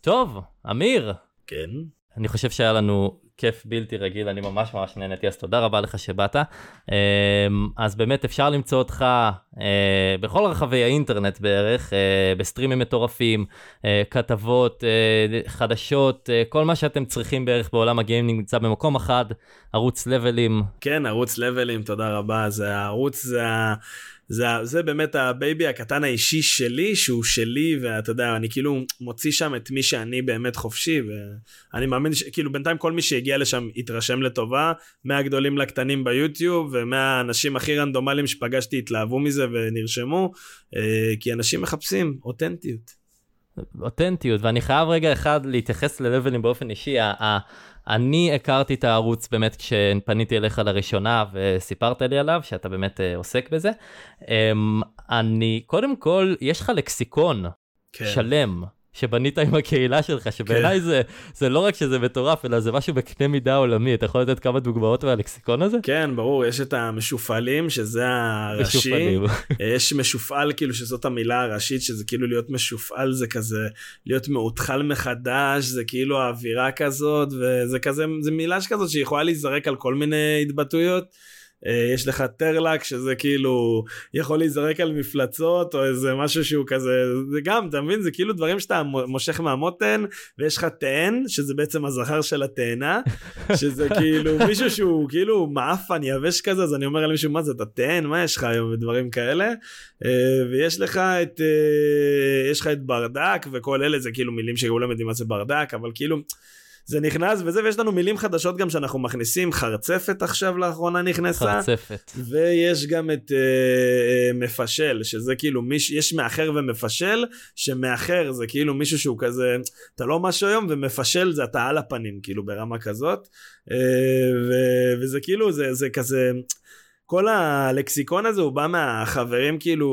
טוב, אמיר. כן. אני חושב שהיה לנו כיף בלתי רגיל, אני ממש ממש נהניתי, אז תודה רבה לך שבאת. אמ, אז באמת אפשר למצוא אותך אה, בכל רחבי האינטרנט בערך, אה, בסטרימים מטורפים, אה, כתבות, חדשות, כל מה שאתם צריכים בערך בעולם הגיימינג נמצא במקום אחד, ערוץ לבלים. כן, ערוץ לבלים, תודה רבה, זה הערוץ, זה ה... זה, זה באמת ה baby הקטן האישי שלי, שהוא שלי, ואתה יודע, אני כאילו מוציא שם את מי שאני באמת חופשי, ואני מאמין שכאילו בינתיים כל מי שהגיע לשם התרשם לטובה, מהגדולים לקטנים ביוטיוב, ומהאנשים הכי רנדומליים שפגשתי התלהבו מזה ונרשמו, אה, כי אנשים מחפשים אותנטיות. אותנטיות, ואני חייב רגע אחד להתייחס ללבלים באופן אישי. אני הכרתי את הערוץ באמת כשפניתי אליך לראשונה וסיפרת לי עליו, שאתה באמת אה, עוסק בזה. אמ, אני, קודם כל, יש לך לקסיקון כן. שלם. שבנית עם הקהילה שלך, שבעיניי כן. זה, זה לא רק שזה מטורף, אלא זה משהו בקנה מידה עולמי. אתה יכול לתת כמה דוגמאות מהלקסיקון הזה? כן, ברור, יש את המשופעלים, שזה הראשי. משופעלים. יש משופעל, כאילו, שזאת המילה הראשית, שזה כאילו להיות משופעל, זה כזה, להיות מאותחל מחדש, זה כאילו האווירה כזאת, וזה כזה, זה מילה שכזאת שיכולה להיזרק על כל מיני התבטאויות. אה, יש לך טרלק שזה כאילו יכול להיזרק על מפלצות או איזה משהו שהוא כזה זה גם אתה מבין? זה כאילו דברים שאתה מושך מהמותן ויש לך תאן שזה בעצם הזכר של התאנה שזה כאילו מישהו שהוא כאילו מעפן יבש כזה אז אני אומר על מישהו מה זה אתה תאן? מה יש לך היום? ודברים כאלה. אה, ויש לך את אה, יש לך את ברדק וכל אלה זה כאילו מילים שכולם יודעים מה זה ברדק אבל כאילו. זה נכנס וזה, ויש לנו מילים חדשות גם שאנחנו מכניסים, חרצפת עכשיו לאחרונה נכנסה. חרצפת. ויש גם את אה, אה, מפשל, שזה כאילו, מיש, יש מאחר ומפשל, שמאחר זה כאילו מישהו שהוא כזה, אתה לא משהו היום, ומפשל זה אתה על הפנים, כאילו ברמה כזאת. אה, ו, וזה כאילו, זה, זה כזה... כל הלקסיקון הזה הוא בא מהחברים כאילו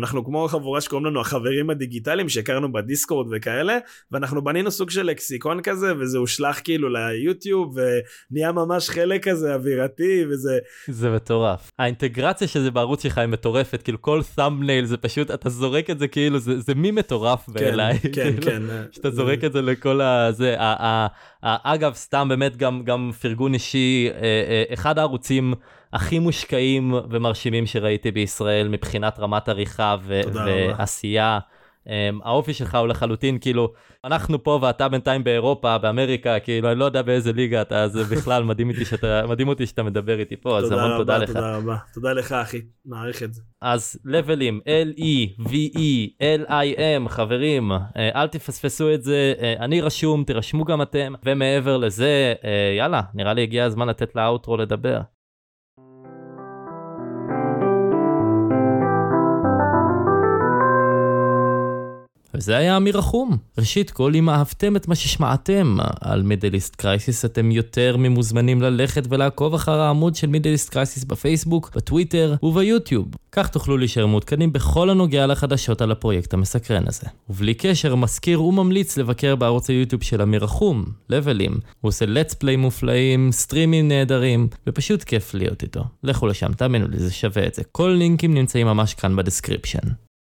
אנחנו כמו חבורה שקוראים לנו החברים הדיגיטליים שהכרנו בדיסקורד וכאלה ואנחנו בנינו סוג של לקסיקון כזה וזה הושלך כאילו ליוטיוב ונהיה ממש חלק כזה אווירתי וזה זה מטורף. האינטגרציה של זה בערוץ שלך היא מטורפת כאילו כל thumbnail זה פשוט אתה זורק את זה כאילו זה, זה מי מטורף כן, בעיניי כן כאילו, כן. שאתה זורק את זה לכל הזה אגב סתם באמת גם גם פרגון אישי אה, אה, אחד הערוצים. הכי מושקעים ומרשימים שראיתי בישראל מבחינת רמת עריכה ו- ועשייה. Um, האופי שלך הוא לחלוטין כאילו אנחנו פה ואתה בינתיים באירופה באמריקה כאילו אני לא יודע באיזה ליגה אתה אז בכלל מדהים אותי שאתה מדהים אותי שאתה מדבר איתי פה אז המון תודה לך. תודה רבה תודה לך אחי מעריך את זה. אז לבלים L E V E L I M חברים אה, אל תפספסו את זה אה, אני רשום תירשמו גם אתם ומעבר לזה אה, יאללה נראה לי הגיע הזמן לתת לאוטרו לדבר. וזה היה אמיר רחום. ראשית כל, אם אהבתם את מה ששמעתם על Middle East Crisis, אתם יותר ממוזמנים ללכת ולעקוב אחר העמוד של Middle East Crisis בפייסבוק, בטוויטר וביוטיוב. כך תוכלו להישאר מעודכנים בכל הנוגע לחדשות על הפרויקט המסקרן הזה. ובלי קשר, מזכיר וממליץ לבקר בערוץ היוטיוב של אמיר רחום, לבלים. הוא עושה let's play מופלאים, סטרימים נהדרים, ופשוט כיף להיות איתו. לכו לשם, תאמינו לי, זה שווה את זה. כל לינקים נמצאים ממש כאן ב description.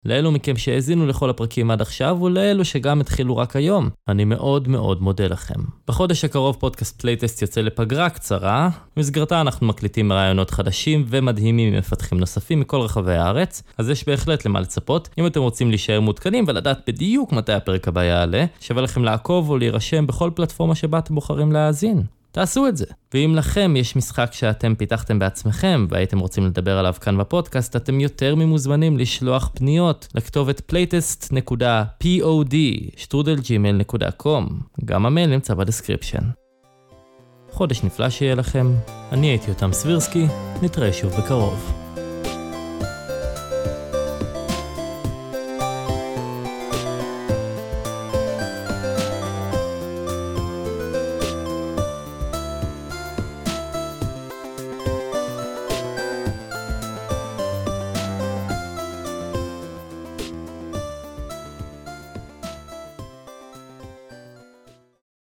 לאלו מכם שהאזינו לכל הפרקים עד עכשיו, ולאלו שגם התחילו רק היום. אני מאוד מאוד מודה לכם. בחודש הקרוב פודקאסט Playtest יוצא לפגרה קצרה, במסגרתה אנחנו מקליטים ראיונות חדשים ומדהימים עם מפתחים נוספים מכל רחבי הארץ, אז יש בהחלט למה לצפות. אם אתם רוצים להישאר מעודכנים ולדעת בדיוק מתי הפרק הבא יעלה, שווה לכם לעקוב או להירשם בכל פלטפורמה שבה אתם בוחרים להאזין. תעשו את זה. ואם לכם יש משחק שאתם פיתחתם בעצמכם והייתם רוצים לדבר עליו כאן בפודקאסט, אתם יותר ממוזמנים לשלוח פניות לכתובת playtest.pod שטרודל gmail.com. גם המייל נמצא ב description. חודש נפלא שיהיה לכם, אני הייתי יותם סבירסקי, נתראה שוב בקרוב.